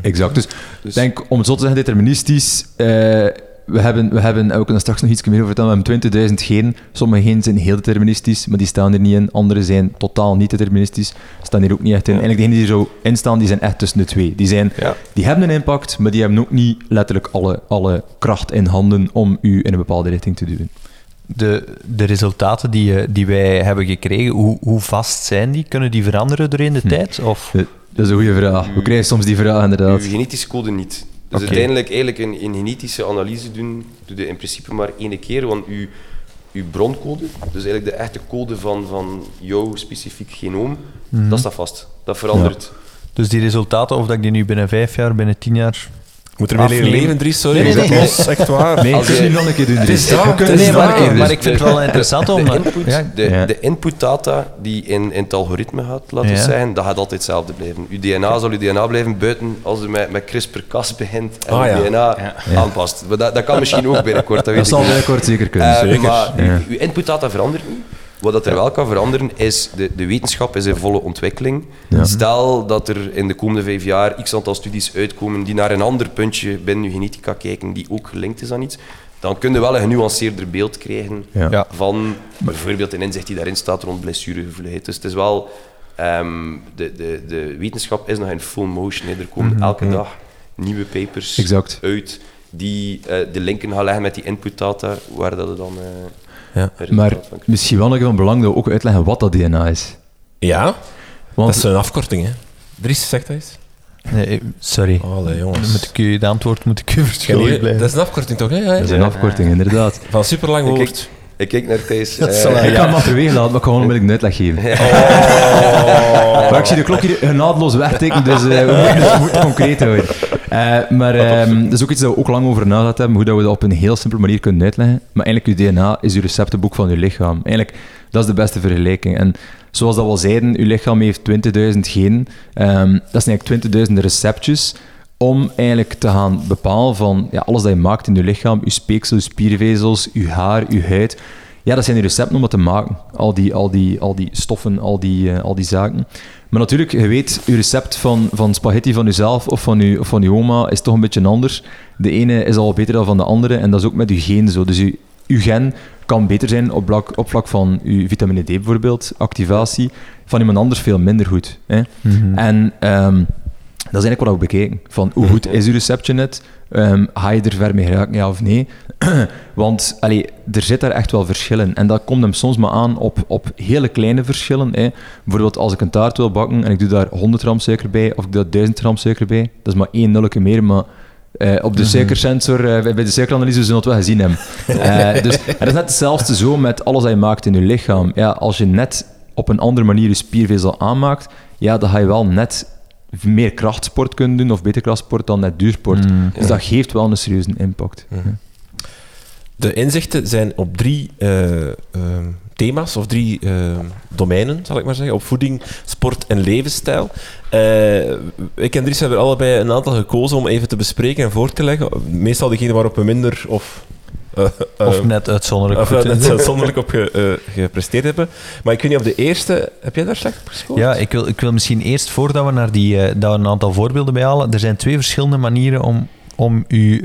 Exact. Dus ik denk, om het zo te zeggen, deterministisch. eh, we hebben, we hebben, en we kunnen straks nog iets meer over vertellen, we hebben 20.000 genen. Sommige genen zijn heel deterministisch, maar die staan er niet in. Andere zijn totaal niet deterministisch, staan hier ook niet echt in. Eigenlijk degenen die er zo in staan, die zijn echt tussen de twee. Die, zijn, Ja. die hebben een impact, maar die hebben ook niet letterlijk alle, alle kracht in handen om u in een bepaalde richting te duwen. De, de resultaten die, eh, die wij hebben gekregen, hoe, hoe vast zijn die? Kunnen die veranderen doorheen de tijd? Of? Eh, Dat is een goede vraag. We krijgen soms die vraag inderdaad. Uw genetische code niet. Dus uiteindelijk eigenlijk een, een genetische analyse doen, doe je in principe maar één keer, want uw, uw broncode, dus eigenlijk de echte code van, van jouw specifiek genoom, dat staat vast. Dat verandert. Dus die resultaten, of dat ik die nu binnen vijf jaar, binnen tien jaar... Moet er weer leren leven, Dries? Sorry, Nee, nee, Zet nee. los, echt waar. Nee, Als ik je- nu nog een keer doen. Het is Dries. dat, het is keer doen. Maar ik vind het wel interessant om... de input, ja, de, de inputdata die in, in het algoritme gaat, laten we Ja. zeggen, dat gaat altijd hetzelfde blijven. Uw DNA zal uw DNA blijven, buiten als je met, met CRISPR-Cas begint en Ah. DNA Ja. aanpast. Maar dat, dat kan misschien ook binnenkort, dat weet Dat ik zal binnenkort zeker kunnen. Zeker, Maar uw, ja. uw inputdata verandert niet. Wat dat er wel kan veranderen is, de, de wetenschap is in volle ontwikkeling. Ja. Stel dat er in de komende vijf jaar x aantal studies uitkomen die naar een ander puntje binnen je genetica kijken, die ook gelinkt is aan iets, dan kun je wel een genuanceerder beeld krijgen Ja. Van bijvoorbeeld een inzicht die daarin staat rond blessuregevoeligheid. Dus het is wel, ehm, de, de, de wetenschap is nog in full motion. hè. Er komen elke dag nieuwe papers Exact. uit die eh, de linken gaan leggen met die inputdata, waar dat er dan eh Ja. Maar misschien wel nog van belang dat we ook uitleggen wat dat DNA is. Ja, dat Want is een afkorting, hè. Dries, zeg dat eens. Nee, sorry. Allee, jongens. moet ik u, de antwoord moet ik u verschuldigd blijven. dat is een afkorting toch, hè? Ja, dat is een afkorting, inderdaad. Van superlang woord. Ik kijk naar Thijs. Dat eh, zal hij- Ik Ja. kan hem achterwege laten, maar ik ga gewoon onmiddellijk een uitleg geven. Oh. Maar ik zie de klok hier genadeloos wegtikken, dus eh, we, moeten, moeten concreet houden. Eh, maar ehm, dat is ook iets dat we ook lang over nagedacht hebben, hoe dat we dat op een heel simpele manier kunnen uitleggen. Maar eigenlijk, uw DNA is uw receptenboek van uw lichaam. Eigenlijk, dat is de beste vergelijking. En zoals dat we al zeiden, uw lichaam heeft 20.000 genen. Ehm, dat zijn eigenlijk 20.000 receptjes om eigenlijk te gaan bepalen van ja, alles dat je maakt in je lichaam, je speeksel, je spiervezels, je haar, je huid. Ja, dat zijn die recepten om dat te maken. Al die, al die, al die stoffen, al die, eh, al die zaken. Maar natuurlijk, je weet, je recept van, van spaghetti van jezelf of van je, of van je oma is toch een beetje anders. De ene is al beter dan van de andere en dat is ook met je gen zo. Dus je, je gen kan beter zijn op vlak, op vlak van je vitamine D bijvoorbeeld, activatie, van iemand anders veel minder goed. Hè? Mhm. En ehm, dat is eigenlijk wat we bekeken. Van hoe goed is uw receptje net? Ehm, ga je er ver mee geraken, ja of nee? Want allee, er zit daar echt wel verschillen. En dat komt hem soms maar aan op, op hele kleine verschillen. Hè. Bijvoorbeeld als ik een taart wil bakken en ik doe daar 100 gram suiker bij, of ik doe daar 1000 gram suiker bij, dat is maar één nulletje meer, maar eh, op de suikersensor, eh, bij de suikeranalyse, zullen we het wel gezien hebben. Eh, dus het is net hetzelfde zo met alles dat je maakt in je lichaam. Ja, als je net op een andere manier je spiervezel aanmaakt, ja, dan ga je wel net meer krachtsport kunnen doen, of beter krachtsport dan net duursport. Mm. Dus dat geeft wel een serieuze impact. De inzichten zijn op drie eh, ehm, thema's, of drie ehm, domeinen, zal ik maar zeggen. Op voeding, sport en levensstijl. Eh, ik en Dries hebben er allebei een aantal gekozen om even te bespreken en voor te leggen. Meestal degene waarop we minder of... eh, Of eh, net uitzonderlijk of goed. net uitzonderlijk op ge- eh, gepresteerd hebben. Maar ik weet niet of de eerste... Heb jij daar slecht op gescoord? Ja, ik wil, ik wil misschien eerst, voordat we naar die, dat we een aantal voorbeelden bijhalen, er zijn twee verschillende manieren om, om uw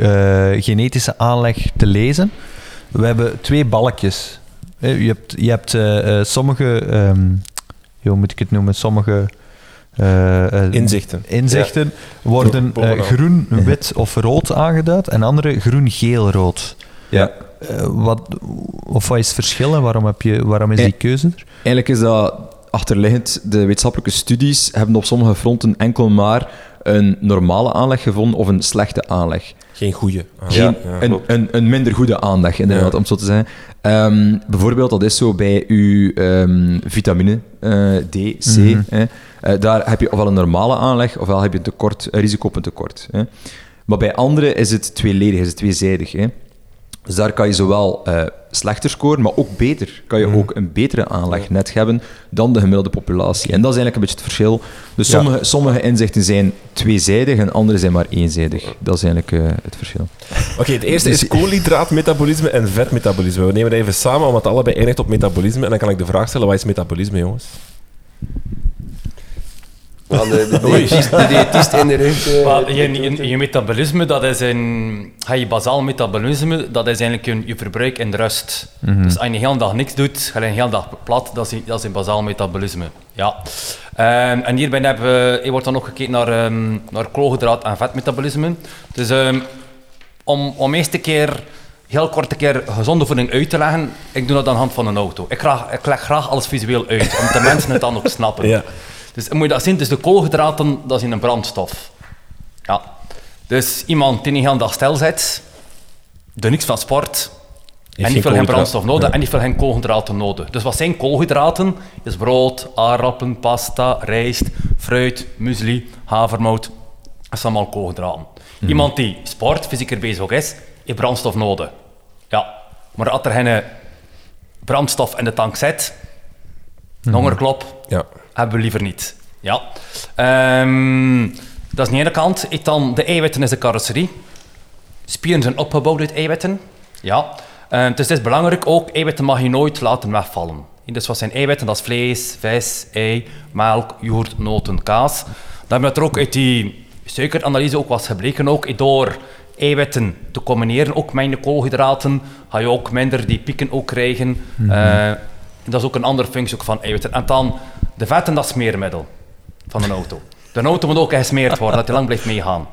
genetische aanleg te lezen. We hebben twee balkjes. Je hebt, je hebt sommige, ehm, hoe moet ik het noemen, sommige Inzichten. inzichten worden groen, wit of rood aangeduid en andere groen, geel, rood. Ja. Eh, wat, of wat is het verschil en waarom, heb je, waarom is Eh, die keuze er? Eigenlijk is dat achterliggend. De wetenschappelijke studies hebben op sommige fronten enkel maar een normale aanleg gevonden of een slechte aanleg. Geen goede. Geen, een, een, een minder goede aanleg, inderdaad, Ja. om het zo te zeggen. Ehm, bijvoorbeeld, dat is zo bij uw ehm, vitamine eh, D, C. Mhm. hè. Eh, daar heb je ofwel een normale aanleg, ofwel heb je een, tekort, een risico op een tekort. Hè. Maar bij anderen is het tweeledig, is het tweezijdig. Hè. Dus daar kan je zowel eh, slechter scoren, maar ook beter. Kan je Mhm. ook een betere aanleg net hebben dan de gemiddelde populatie. En dat is eigenlijk een beetje het verschil. Dus Ja. sommige, sommige inzichten zijn tweezijdig en andere zijn maar eenzijdig. Dat is eigenlijk eh, het verschil. Oké, het eerste Dus- is koolhydraatmetabolisme en vetmetabolisme. We nemen dat even samen, omdat het allebei eindigt op metabolisme. En dan kan ik de vraag stellen, wat is metabolisme, jongens? Gaan de, de, diëtist, de diëtist in de ruimte. Maar je, je, je metabolisme, dat is een... ga Je bazaal metabolisme, dat is eigenlijk je, je verbruik in de rust. Dus als je de hele dag niks doet, ga je de hele dag plat, dat is, je- dat is een bazaal metabolisme. Ja. Ehm, en hierbij hebben we, hier wordt dan ook gekeken naar, ehm, naar koolhydraat- en vetmetabolisme. Dus ehm, om, om eerst een keer, heel kort een keer gezonde voeding uit te leggen, ik doe dat aan de hand van een auto. Ik, graag, ik leg graag alles visueel uit, om de mensen het dan ook snappen. Ja. Dus moet je dat zien, dus de koolhydraten, dat is in een brandstof. Ja. Dus iemand die een hele dag stil zit, doet niks van sport, en niet veel geen brandstof nodig Ja. en niet veel geen koolhydraten nodig. Dus wat zijn koolhydraten? Is brood, aardappelen, pasta, rijst, fruit, muesli, havermout. Dat zijn allemaal koolhydraten. Mhm. Iemand die sport, fysieker bezig is, heeft brandstof nodig. Ja, maar als er geen brandstof in de tank zit, een hongerklop, Ja. Hebben we liever niet. Ja. Ehm, dat is de ene kant. Ik dan, de eiwitten is de carrosserie. Spieren zijn opgebouwd uit eiwitten. Ja. Eh, dus het is belangrijk ook, eiwitten mag je nooit laten wegvallen. Dus wat zijn eiwitten? Dat is vlees, vis, ei, melk, yoghurt, noten, kaas. Dan hebben we er ook uit die suikeranalyse ook was gebleken. Ook door eiwitten te combineren, ook met de koolhydraten, ga je ook minder die pieken ook krijgen. Eh, dat is ook een andere functie ook van eiwitten. En dan de vetten, dat smeermiddel van een auto. De auto moet ook gesmeerd worden, dat hij lang blijft meegaan.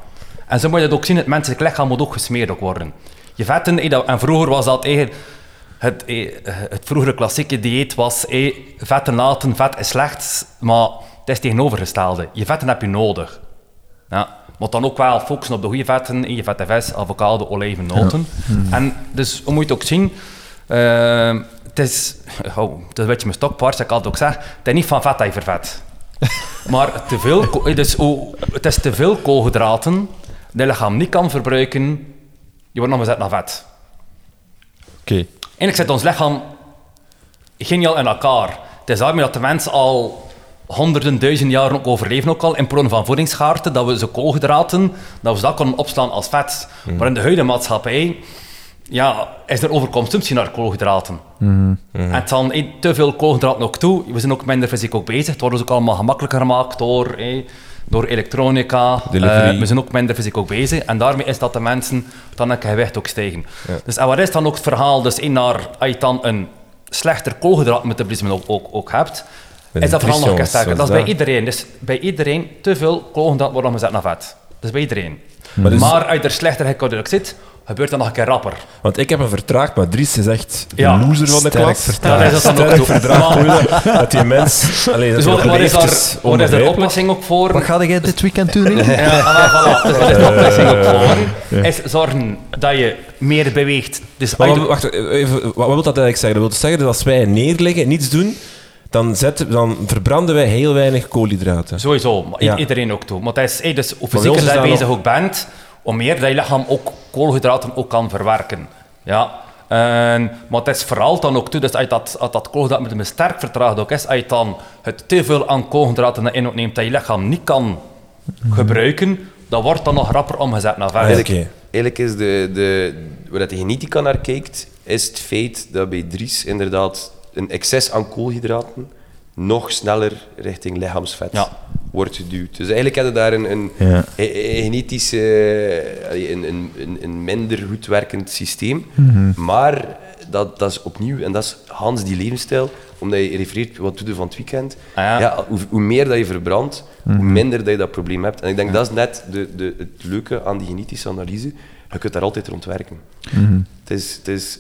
En zo moet je dat ook zien, het menselijk lichaam moet ook gesmeerd ook worden. Je vetten, en vroeger was dat eigenlijk het, eh, het vroegere klassieke dieet was eh, vetten laten, vet is slecht, maar het is tegenovergestelde. Je vetten heb je nodig. Ja. Maar dan ook wel focussen op de goede vetten, in je vette vis, avocado, olijven, noten. En dus, hoe moet je het ook zien? Eh, het is, oh, het is een beetje mijn stokpaard, ik altijd ook zeg, het is niet van vet dat je vervet. Maar te veel, ko- dus, het is te veel koolhydraten dat je lichaam niet kan verbruiken, je wordt nog gezet naar vet. Oké. Eigenlijk zit ons lichaam geniaal in elkaar. Het is daarmee dat de mensen al honderden, duizenden jaren ook overleven ook al in bronnen van voedingsschaarste, dat we ze koolhydraten, dat we ze dat kunnen opslaan als vet. Maar in de huidige maatschappij ja, is er overconsumptie naar koolhydraten. En dan eh, te veel koolhydraten ook toe. We zijn ook minder fysiek ook bezig. Het wordt dus ook allemaal gemakkelijker gemaakt door, eh, door elektronica. Eh, we zijn ook minder fysiek ook bezig. En daarmee is dat de mensen dan een gewicht ook stijgen. Dus en wat is dan ook het verhaal? Dus in naar, als je dan een slechter koolhydraatmetabolisme ook, ook, ook hebt, is dat verhaal nog een sterker. Dat is bij iedereen. Dus bij iedereen, te veel koolhydraten worden omgezet naar vet. Dat is bij iedereen. Maar Maar, dus- als je er slechter zit, gebeurt dat nog een keer rapper. Want ik heb hem vertraagd, maar Dries is echt de Ja, loser van de sterk klas. vertraagd. Ja, dat is dat dan ook Sterk vertraagd. Dat- Dat die mens... Allee, Dus dat wat, wat is daar, is wat is de oplossing ook voor? Wat ga jij dit weekend doen? Ja, voilà. Dus wat is de oplossing ook voor? Is zorgen dat je meer beweegt. Dus Maar wacht, even, wat, wat wil dat eigenlijk zeggen? Dat wil zeggen dat als wij neerleggen en niets doen, dan, zetten, dan verbranden wij heel weinig koolhydraten. Sowieso, maar Ja. iedereen ook toe. Maar het is, hey, dus hoe fysieker je dat bezig nog- ook bent, hoe meer dat je lichaam ook koolhydraten ook kan verwerken. Ja. En, maar het is vooral dan ook toe, dus als je dat, als dat koolhydraten met een sterk vertraagd ook is, als je dan het te veel aan koolhydraten in neemt dat je lichaam niet kan gebruiken, dan wordt dan nog rapper omgezet naar verder. Oké. Eigenlijk, eigenlijk is de, de, waar dat de genetica naar kijkt, is het feit dat bij Dries inderdaad een excess aan koolhydraten nog sneller richting lichaamsvet Ja. wordt geduwd. Dus eigenlijk hebben we daar een, een, Ja. een- een genetische, een, een, een, minder goed werkend systeem. Maar dat, dat is opnieuw, en dat is Hans die levensstijl, omdat je refereert, wat doe je van het weekend? Ah ja. ja, hoe, hoe meer dat je verbrandt, hoe minder dat je dat probleem hebt. En ik denk dat is net de, de, het leuke aan die genetische analyse. Je kunt daar altijd rond werken. Het is, het is,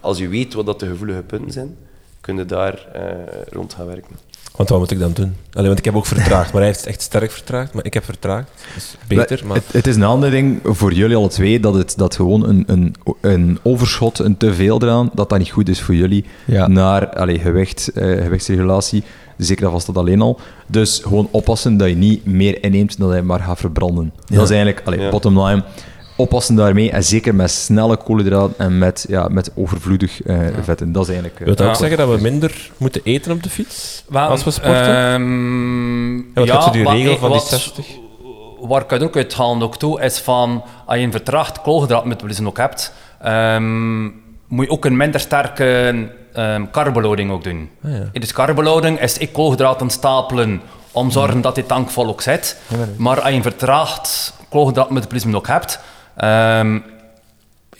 als je weet wat dat de gevoelige punten zijn, kun je daar eh, rond gaan werken. Want wat moet ik dan doen? Allee, want ik heb ook vertraagd, maar hij heeft echt sterk vertraagd. Maar ik heb vertraagd. Dus beter, maar... Het, het is een andere ding voor jullie alle twee, dat het dat gewoon een, een, een overschot, een te veel eraan, dat dat niet goed is voor jullie Ja. naar allee, gewicht, eh, gewichtsregulatie. Zeker dat was dat alleen al. Dus gewoon oppassen dat je niet meer inneemt dan dat je maar gaat verbranden. Dat is eigenlijk, allee, Ja. bottom line, oppassen daarmee. En zeker met snelle koolhydraten en met, ja, met overvloedig eh, vetten. Dat is eigenlijk... eh, Wil dat ook Ja. zeggen dat we minder moeten eten op de fiets? Als we sporten? ehm, Ja, wat er die regel ik- van die wat- 60? Waar ik het ook uit halen ook toe, is van, als je een vertraagd koolhydraatmetabolisme ook hebt, ehm, moet je ook een minder sterke ehm carboloading ook doen. Ah, ja. Dus carboloading is ik koolhydraten stapelen om zorgen dat die tank vol ook zit. Maar als je een vertraagd koolhydraatmetabolisme ook hebt, ehm,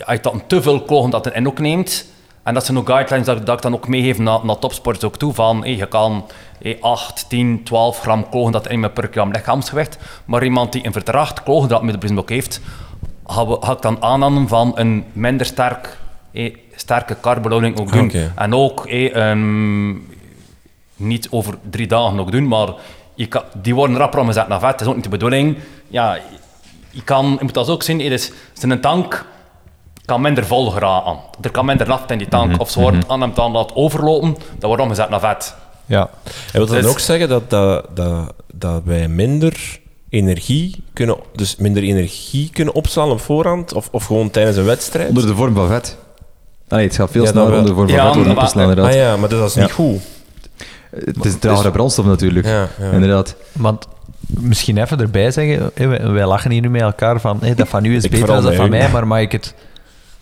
als je dan te veel koolhydraten in ook neemt, en dat zijn ook guidelines dat, dat ik dan ook meegeef naar, naar topsporters ook toe, van hey, je kan hey, 8, 10, 12 gram koolhydraten innemen per gram lichaamsgewicht, maar iemand die een vertraagd koolhydraatmetabolisme ook heeft, ga, we- ga ik dan aanhalen van een minder sterk, hey, sterke carboloading ook doen. Oké. En ook ehm, niet over drie dagen ook doen, maar je kan, die worden rapper omgezet naar vet. Dat is ook niet de bedoeling. Ja, je, kan, je moet dat ook zien, het is, het is een tank kan minder vol geraken. Er kan minder naft in die tank. Of ze wordt aan hem dan laat overlopen, dan wordt omgezet naar vet. Ja. En wil dat Dus- dan ook zeggen dat, dat, dat, dat wij minder energie kunnen, dus minder energie kunnen opslaan op voorhand? Of, of gewoon tijdens een wedstrijd? Onder de vorm van vet. Allee, het gaat veel Ja, sneller onder de vorm van Ja, vet worden maar- opgeslaan, inderdaad. Ah ja, maar dat is niet Ja. goed. Het is tragere brandstof natuurlijk. Ja, ja. Inderdaad. Want misschien even erbij zeggen, wij, wij lachen hier nu met elkaar van dat van u is Ik beter dan dat van mij, maar mag ik het...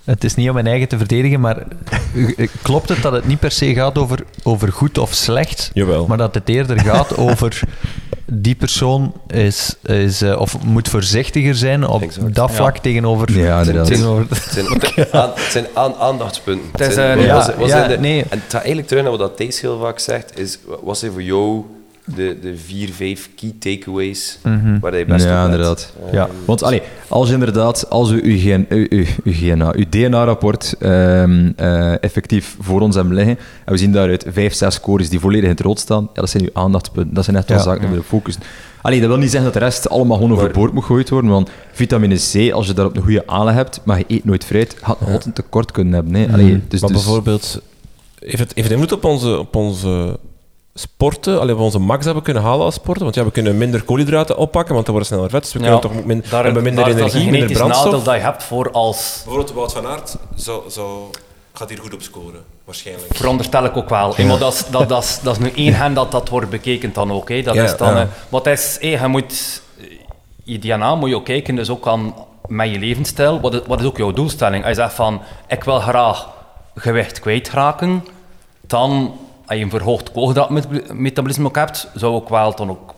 Het is niet om mijn eigen te verdedigen, maar klopt het dat het niet per se gaat over, over goed of slecht, Jawel. maar dat het eerder gaat over die persoon is, is, eh, of moet voorzichtiger zijn op Exact. dat vlak tegenover... Ja, inderdaad. tegenover Het zijn, aan, het zijn aan, aandachtspunten. Het is, eh, ja, de- nee. En het gaat eigenlijk terug naar wat dat Thijs heel vaak zegt, is wat zijn voor jou de, de vier, vijf key takeaways waar je best Ja, op inderdaad. Eh, Ja. Want allee, als je inderdaad, als we uw, GN uw, uw, uw DNA-rapport ehm, eh, effectief voor ons hebben liggen, en we zien daaruit vijf, zes scores die volledig in het rood staan, ja, dat zijn uw aandachtspunten. Dat zijn echt wel Ja. zaken die we willen focussen. Allee, dat wil niet zeggen dat de rest allemaal gewoon overboord moet gegooid worden, want vitamine C, als je daar op een goede aanleg hebt, maar je eet nooit fruit, gaat nog altijd een tekort kunnen hebben. Hè. Allee, dus, maar dus- bijvoorbeeld, heeft het, heeft het invloed op onze, op onze sporten, alleen we onze max hebben kunnen halen als sporten? Want ja, we kunnen minder koolhydraten oppakken, want dan worden sneller vet. Dus we kunnen toch min, daar, hebben minder daar is dat energie, een minder brandstof. nadeel dat je hebt voor als... Bijvoorbeeld Wout van Aert zou, zou, gaat hier goed op scoren, waarschijnlijk. Veronderstel ik ook wel. Hey, maar dat is, dat, dat, is, dat is nu één hand dat dat wordt bekeken dan ook. hè. Dat Ja, is dan, ja. eh, maar het is, hey, je moet, je DNA moet je ook kijken, dus ook aan met je levensstijl. Wat is, wat is ook jouw doelstelling? Als je zegt van, ik wil graag gewicht kwijtraken, dan, als je een verhoogd koolhydraatmetabolisme ook hebt, zou ik wel dan ook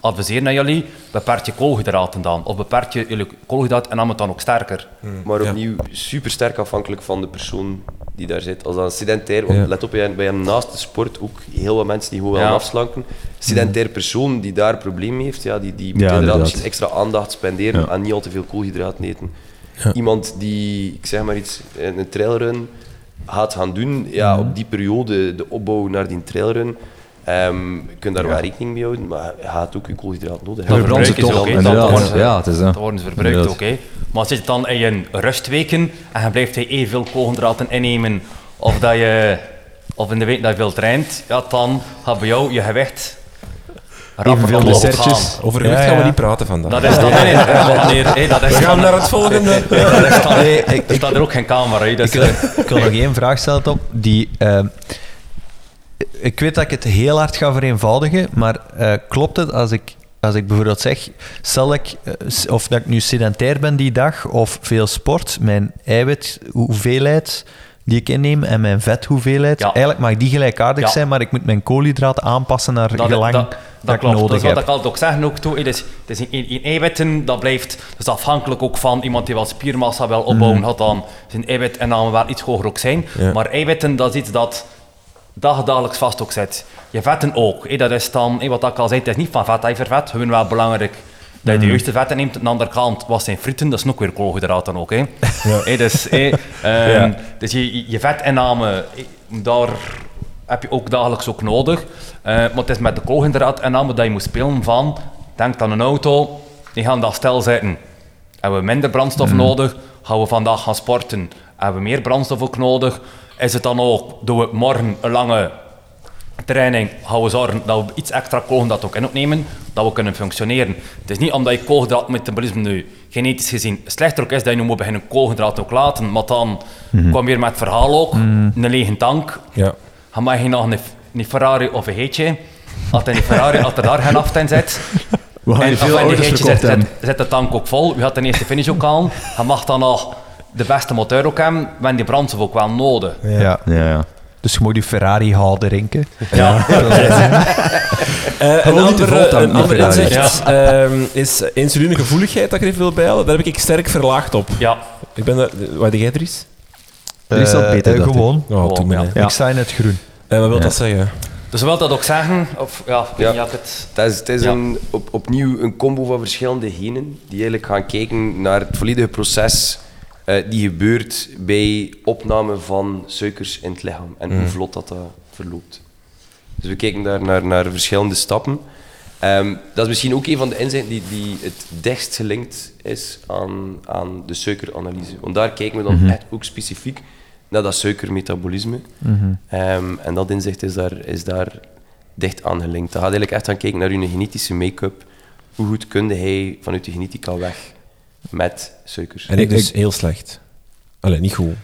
adviseren naar jullie, beperk je koolhydraten dan. Of beperk je jullie koolhydraat en dan het dan ook sterker. Maar Ja. opnieuw super sterk afhankelijk van de persoon die daar zit. Als dat een sedentair, want Ja. let op, bij bij naast de sport ook heel wat mensen die gewoon Ja. afslanken. Sedentair persoon die daar problemen heeft, ja, die, die moet Ja, inderdaad inderdaad. misschien extra aandacht spenderen Ja. aan niet al te veel koolhydraten eten. Ja. Iemand die, ik zeg maar iets, een trailrun gaat gaan doen, ja, op die periode de opbouw naar die trailrun, ehm je kunt daar wel rekening mee houden, maar je gaat ook je koolhydraten nodig Dat hebben. verbruik is toch, ook, inderdaad. Dat worden Ja, het is dat. Dat worden ze verbruikt ook. Maar zit je dan in je rustweken en je blijft hij evenveel koolhydraten innemen of, dat je, of in de week dat je veel traint, ja, dan gaat bij jou je gewicht Evenveel dessertjes. gaan. Over gewicht Ja, gaan we niet praten vandaag. Dat is dan, nee, nee, dat is we gaan dan- naar het volgende. dat is dan, er staat er ook geen camera. Dus, Ik, wil- ik wil nog één vraag stellen, Tom. Die, ehm, ik weet dat ik het heel hard ga vereenvoudigen, maar eh, klopt het als ik, als ik bijvoorbeeld zeg, stel ik, eh, of dat ik nu sedentair ben die dag of veel sport, mijn eiwithoeveelheid die ik inneem en mijn vethoeveelheid, Ja. eigenlijk mag die gelijkaardig Ja. zijn, maar ik moet mijn koolhydraten aanpassen naar dat, gelang dat, dat, dat ik klopt. nodig dat is wat heb. ik ook zeg ook toe. het is in, in eiwitten, dat blijft dus afhankelijk ook van iemand die wel spiermassa wil opbouwen, had dan zijn eiwitinname wel iets hoger ook zijn. Ja. Maar eiwitten, dat is iets dat dag- dagelijks vast ook zit. Je vetten ook. Dat is dan, wat ik al zei, het is niet van vet dat je vervet. Gewoon wel belangrijk dat je de juiste vetten neemt. Aan de andere kant, wat zijn frieten? Dat is ook weer koolhydraten ook. Hè. Hè, dus, ehm, dus je, vetinname, hè, daar heb je ook dagelijks ook nodig. Eh, maar het is met de koolhydraatinname dat je moet spelen van, denk aan een auto, die gaan dat stil zetten. Hebben we minder brandstof nodig? Gaan we vandaag gaan sporten? Hebben we meer brandstof ook nodig? Is het dan ook, doen we morgen een lange training, gaan we zorgen dat we iets extra koolhydraten ook in opnemen, dat we kunnen functioneren. Het is niet omdat je koolhydraatmetabolisme nu genetisch gezien slechter ook is, dat je nu moet beginnen koolhydraten ook laten, maar dan kwam weer met het verhaal ook, een lege tank, Ja. dan mag je nog een, een Ferrari of een heetje, als er een Ferrari, als er daar geen aft in zit, We gaan en veel in heetje zit, zit de tank ook vol. U had de eerste finish ook aan. Je mag dan nog de beste motor ook hebben. Hebben die brandstof ook wel nodig. Ja. Ja, ja. Dus je moet die Ferrari houden, Rinke. Ja. Eh, een Gewoon niet te ander, vol tanken, een ander inzicht ehm, is insulinegevoeligheid dat ik er even wil bijhalen. Daar heb ik sterk verlaagd op. ja. Ik ben er, wat heb jij Dries? Er is dat Eh, beter, eh, gewoon. Oh, Gewoon, ja. Ja. Ik sta in het groen. Eh, wat wil Ja. dat zeggen? Dus wil dat ook zeggen? Of ja, Ja. het... Het is, het is Ja. een, op, opnieuw een combo van verschillende genen die eigenlijk gaan kijken naar het volledige proces eh, die gebeurt bij opname van suikers in het lichaam en hoe vlot dat, dat verloopt. Dus we kijken daar naar, naar verschillende stappen. Ehm, dat is misschien ook een van de inzichten die, die het dichtst gelinkt is aan, aan de suikeranalyse. Want daar kijken we dan Mhm. echt ook specifiek naar dat suikermetabolisme. Mhm. Ehm, en dat inzicht is daar, is daar dicht aan gelinkt. Dan gaat eigenlijk echt gaan kijken naar je genetische make-up. Hoe goed kunde hij vanuit de genetica weg met suikers? En ik dus Ik- heel slecht. Allee, niet goed.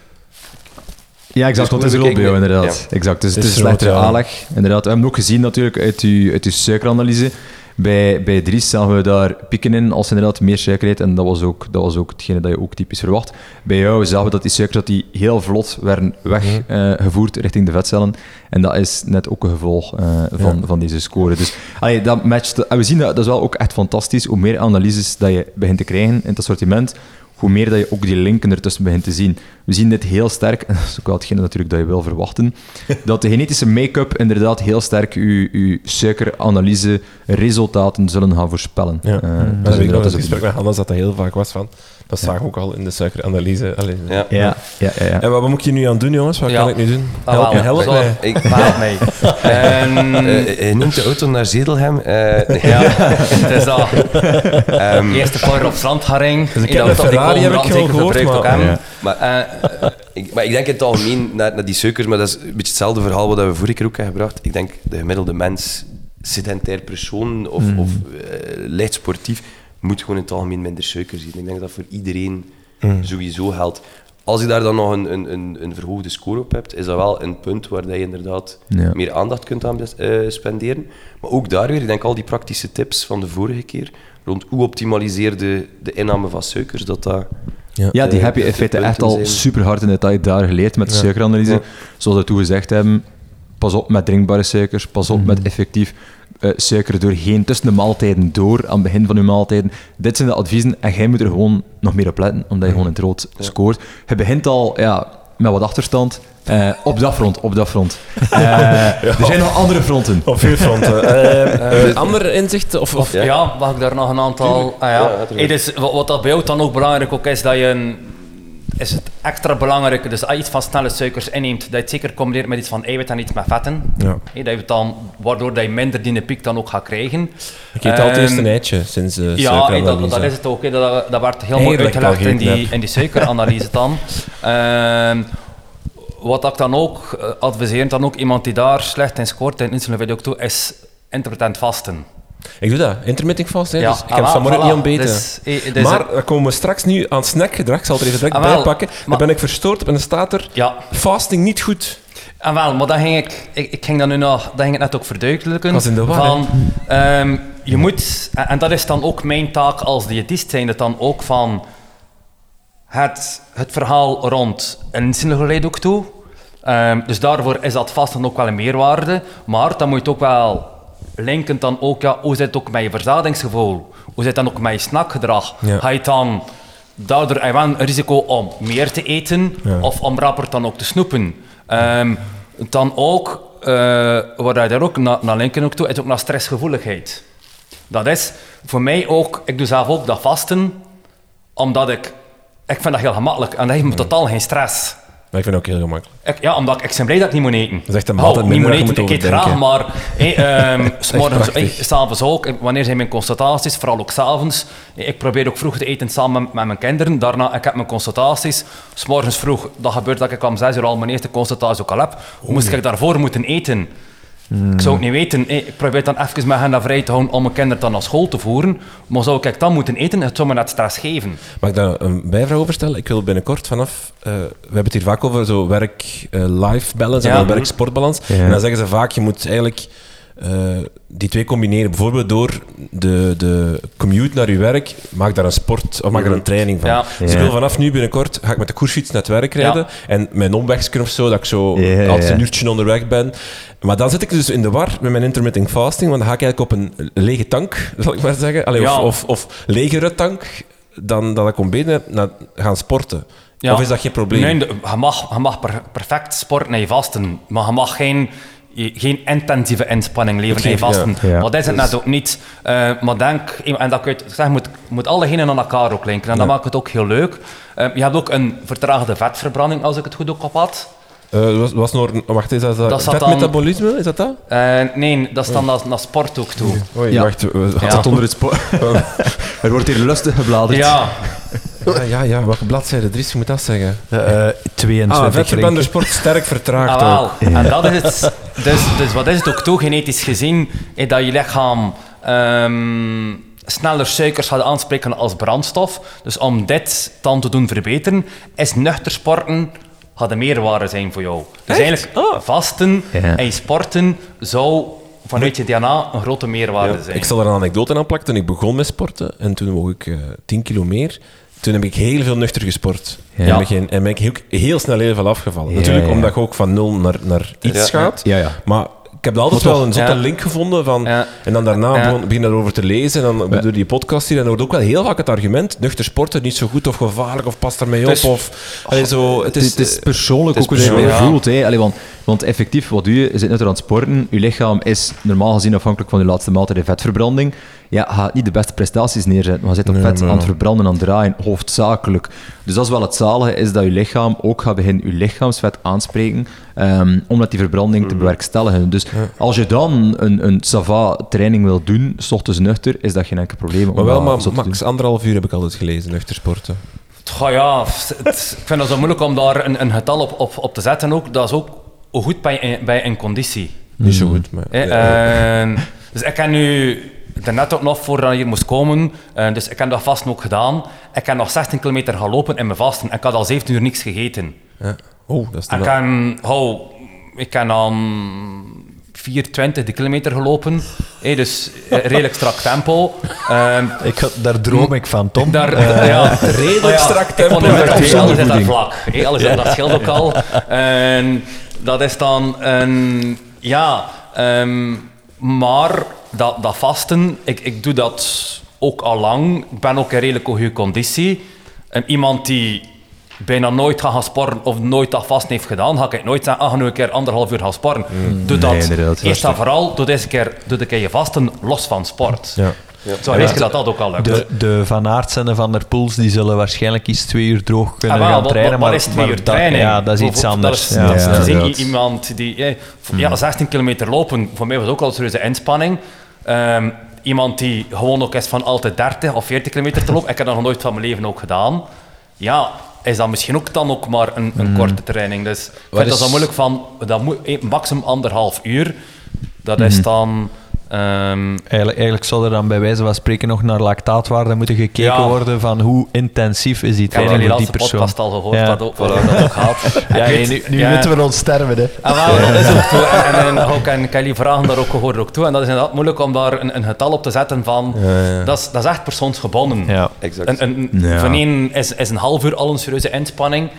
Ja, exact. Dus Want het is ook bij jou, inderdaad. Exact. Dus het Het is is een slechtere rood, aanleg. Inderdaad. We hebben ook gezien natuurlijk uit uw, uit uw suikeranalyse. Bij, bij Dries zagen we daar pieken in als inderdaad meer suiker eet. En dat was, ook, dat was ook hetgene dat je ook typisch verwacht. Bij jou zagen we dat die suikers dat die heel vlot werden weggevoerd richting de vetcellen. En dat is net ook een gevolg eh, van, Ja. van deze score. Dus allee, dat matcht. En we zien dat, dat is wel ook echt fantastisch. Hoe meer analyses dat je begint te krijgen in het assortiment, hoe meer dat je ook die linken ertussen begint te zien. We zien dit heel sterk, en dat is ook wel hetgene natuurlijk dat je wil verwachten, dat de genetische make-up inderdaad heel sterk je, je suikeranalyse resultaten zullen gaan voorspellen. Ja. Eh, Maar dus dat gesprek met Hannes dat dat heel vaak was van. Dat zagen we ook al in de suikeranalyse. Allee. Ja. Ja, ja, ja. ja. En wat moet je nu aan doen, jongens? Wat Ja. kan ik nu doen? Ah, Help, wel. help Zo. mij. Ik, Help mij. Eh, hij noemt de auto naar Zedelhem. Eh, ja, het is dat. Ehm, Eerste paar op strandharing. Dus ik heb een Ferrari, heb ik wel gehoord, maar- Ja. maar, Eh, ik, maar ik denk in het algemeen naar, naar die suikers, maar dat is een beetje hetzelfde verhaal wat we vorige keer ook hebben gebracht. Ik denk de gemiddelde mens, sedentair persoon of, of eh, licht sportief, moet gewoon in het algemeen minder suiker zien. Ik denk dat dat voor iedereen sowieso geldt. Als je daar dan nog een, een, een, een verhoogde score op hebt, is dat wel een punt waar dat je inderdaad Ja. meer aandacht kunt aan eh, spenderen. Maar ook daar weer, ik denk al die praktische tips van de vorige keer, rond hoe optimaliseer de, de inname van suikers, dat dat... Ja, die heb je in feite echt al zijn. super hard in detail daar geleerd met de Ja. suikeranalyse. Ja. Zoals we toen gezegd hebben, pas op met drinkbare suikers, pas op met effectief eh, suiker doorheen tussen de maaltijden door, aan het begin van je maaltijden. Dit zijn de adviezen en jij moet er gewoon nog meer op letten, omdat je gewoon in het rood scoort. Je begint al ja, met wat achterstand. eh, op dat front, op dat front. Eh, Er zijn nog andere fronten. Op vier fronten. Eh, eh, andere inzichten? Of, of, Ja. Ja. mag ik daar nog een aantal... Ah, ja. Hey, dus wat, wat dat bij jou dan ook belangrijk ook is, dat je een, is het extra belangrijk, dus als je iets van snelle suikers inneemt, dat je het zeker combineert met iets van eiwit en iets met vetten. Ja. Dat je dan, waardoor dat je minder die piek dan ook gaat krijgen. Ik eet altijd eerst Ehm, een eitje sinds de Ja, hey, suikeranalyse. dat, dat is het ook. Dat, dat werd heel mooi uitgelegd in die, in die suikeranalyse dan. Ehm, wat ik dan ook eh, adviseer, dan ook iemand die daar slecht in scoort, in insulin ook toe, is intermittent vasten. Ik doe dat. Intermittent fast. Hè. Ja, dus ik ah, heb wel, vanmorgen niet ontbeten. Dus, eh, dus- maar dan komen we straks nu aan snackgedrag. Ik zal het er even direct Ah, bij pakken. Dan Maar- ben ik verstoord en dan staat er Ja, fasting niet goed. en wel, maar dan ging ik, ik, ik ging dat nu nog, dat ging ik net ook verduidelijken. Was in de war, van, ehm, je moet, en, en dat is dan ook mijn taak als diëtist, zijn het dan ook van het, het verhaal rond een insulinegeleid ook toe. Ehm, dus daarvoor is dat vast dan ook wel een meerwaarde. Maar dan moet je het ook wel linken dan ook, ja, hoe zit het ook met je verzadigingsgevoel? Hoe zit het dan ook met je snackgedrag? Ja. Ga je dan daardoor heb je wel een risico om meer te eten Ja. of om rapper dan ook te snoepen? Ehm, dan ook, eh waar je daar ook na- naar linken ook toe, is ook naar stressgevoeligheid. Dat is voor mij ook, ik doe zelf ook dat vasten, omdat ik, ik vind dat heel gemakkelijk en dat heeft me totaal geen stress. Maar ik vind het ook heel gemakkelijk. Ik, ja, omdat ik, ik ben blij dat ik niet moet eten. is echt een Oh, niet moet dat eten. Ik eet graag, maar hey, ehm, s morgens, prachtig. hey, s'avonds ook. Wanneer zijn mijn consultaties? Vooral ook s'avonds. Ik probeer ook vroeg te eten samen met, met mijn kinderen. Daarna, ik heb mijn consultaties. S morgens vroeg, dat gebeurt dat ik om zes uur al mijn eerste consultatie ook al heb. Moest ik daarvoor moeten eten? Ik zou het niet weten. Eh, Ik probeer dan even mijn agenda vrij te houden om mijn kinderen dan naar school te voeren. Maar zou ik dan moeten eten? Het zou me net stress geven. Mag ik daar een bijvraag over stellen? Ik wil binnenkort vanaf... eh, we hebben het hier vaak over zo werk-life balance en Ja. werk-sport-balans. Ja. En dan zeggen ze vaak, je moet eigenlijk eh, die twee combineren. Bijvoorbeeld door de, de commute naar je werk, maak daar een sport of maak er een training van. Ja. Dus ik wil vanaf nu binnenkort, ga ik met de koersfiets naar het werk rijden en mijn omwegsken of zo, dat ik zo Ja, ja, altijd een uurtje onderweg ben. Maar dan zit ik dus in de war met mijn intermittent fasting, want dan ga ik eigenlijk op een lege tank, zal ik maar zeggen. Allee, Ja. of, of, of legere tank, dan dat ik ontbeten heb, naar gaan sporten. Ja. Of is dat geen probleem? Nee, je mag, je mag per- perfect sporten en je vasten, maar je mag geen, geen intensieve inspanning leveren vasten. ja. Ja. Maar dat is het net ook niet. Eh, maar denk, en dat kun je, zeg, moet, moet alle genen aan elkaar ook linken en dat maakt het ook heel leuk. Eh, je hebt ook een vertraagde vetverbranding, als ik het goed ook op had. Eh, was, was nog, wacht, is dat, dat, vetmetabolisme? Is dat dat? Eh, nee, dat is dan naar, naar sport ook toe. Oei, Ja. wacht. Ja. Dat onder het spoor. er wordt hier lustig gebladerd. Ja, ja, ja, ja, welke bladzijde? Dries, je moet dat zeggen. Eh, 22 Ah, ik. sport sterk vertraagd ah. En dat is het. Dus, dus wat is het ook toe, genetisch gezien, is dat je lichaam ehm, sneller suikers gaat aanspreken als brandstof. Dus om dit dan te doen verbeteren, is nuchter sporten gaat de meerwaarde zijn voor jou. Dus eigenlijk vasten Ja. en sporten zou vanuit je DNA een grote meerwaarde zijn. Ik zal er een anekdote aan plakken. Toen ik begon met sporten, en toen woog ik eh 10 kilo meer, toen heb ik heel veel nuchter gesport. Ja. En ben ik, geen- en ben ik heel, heel snel heel veel afgevallen. Ja, Natuurlijk ja. omdat je ook van nul naar, naar iets Ja. gaat. Ja, ja. Maar ik heb altijd wel een zotte ja. link gevonden. Van, Ja. En dan daarna begon, begin je erover te lezen. En dan door die podcast hier. En dan hoort ook wel heel vaak het argument: nuchter sporten, niet zo goed of gevaarlijk, of past ermee op. Het is- of, zo, het is, persoonlijk ook hoe je voelt. Want, want effectief, wat doe je? Je zit net aan het sporten. Je lichaam is normaal gezien afhankelijk van je laatste maaltijd de vetverbranding. Ja, gaat niet de beste prestaties neerzetten, maar je zit op Nee, vet maar aan het verbranden, aan het draaien, hoofdzakelijk. Dus dat is wel het zalige, is dat je lichaam ook gaat beginnen je lichaamsvet aanspreken, ehm, om die verbranding Mhm. te bewerkstelligen. Dus als je dan een, een sava training wil doen, s ochtends nuchter, is dat geen enkel probleem. maar wel, dat maar max anderhalf uur heb ik altijd gelezen, nuchter sporten. Goh, ja, het- ik vind het zo moeilijk om daar een, een getal op, op, op te zetten. Ook. Dat is ook goed bij, bij een conditie. Niet zo goed, maar... Hè, en, dus ik heb nu daarnet ook nog voordat je hier moest komen, eh, dus ik heb dat vast ook gedaan. Ik heb nog 16 kilometer gelopen in mijn vasten en ik had al 17 uur niks gegeten. Ja. Oh, dat is toch ik heb, oh, ik heb dan 420 de kilometer gelopen, hè, dus eh, redelijk strak tempo. Ehm, Ik, had- daar droom ik van, Tom. daar, Eh, ja, redelijk ja, strak Ik tempo vond het met op alles is dat vlak. alles dat scheelt ook al. En dat is dan een... Ja, ehm, maar dat, dat vasten, ik, ik doe dat ook al lang. Ik ben ook in redelijk goede conditie. En iemand die bijna nooit gaat gaan sporten of nooit dat vast heeft gedaan, ga ik nooit zeggen, ah, ga nu een keer anderhalf uur gaan sporten. Doe dat Nee, eerst en vooral, doe deze keer, doe een keer je vasten los van sport. Ja. Zo weet je dat dat ook al lukt. De, de Van Aerts en de Van der Poels die zullen waarschijnlijk iets twee uur droog kunnen Ah, wel, gaan trainen. wat maar is twee maar uur dat- training? Ja, dat is iets anders. Dat is, ja, dat is ja. iemand die... eh, Ja, 16 kilometer lopen, voor mij was ook al een serieuze inspanning. Ehm, iemand die gewoon ook is van altijd 30 of 40 kilometer te lopen. Ik heb dat nog nooit van mijn leven ook gedaan. Ja, is dat misschien ook dan ook maar een, een korte training. Dus ik vind is- dat zo moeilijk van... Dat moet maximum anderhalf uur. Dat is dan... ehm, Eigenlijk, eigenlijk zou er dan bij wijze van spreken nog naar lactaatwaarde moeten gekeken Ja. worden van hoe intensief is die ik heb training jullie voor die laatste persoon. podcast al gehoord, Ja. wat ook, dat ook gaat. Ja, Ik nee, nu, nu ja. moeten we ons sterven. Hè. Ah, wel, dat is ook toe. En, en, en ook Kelly vragen daar ook gehoord ook toe. En dat is inderdaad moeilijk om daar een, een getal op te zetten van... Dat, is, dat is echt persoonsgebonden. Ja. Exact. Een, een, Ja. Van één is, is een half uur al een serieuze inspanning.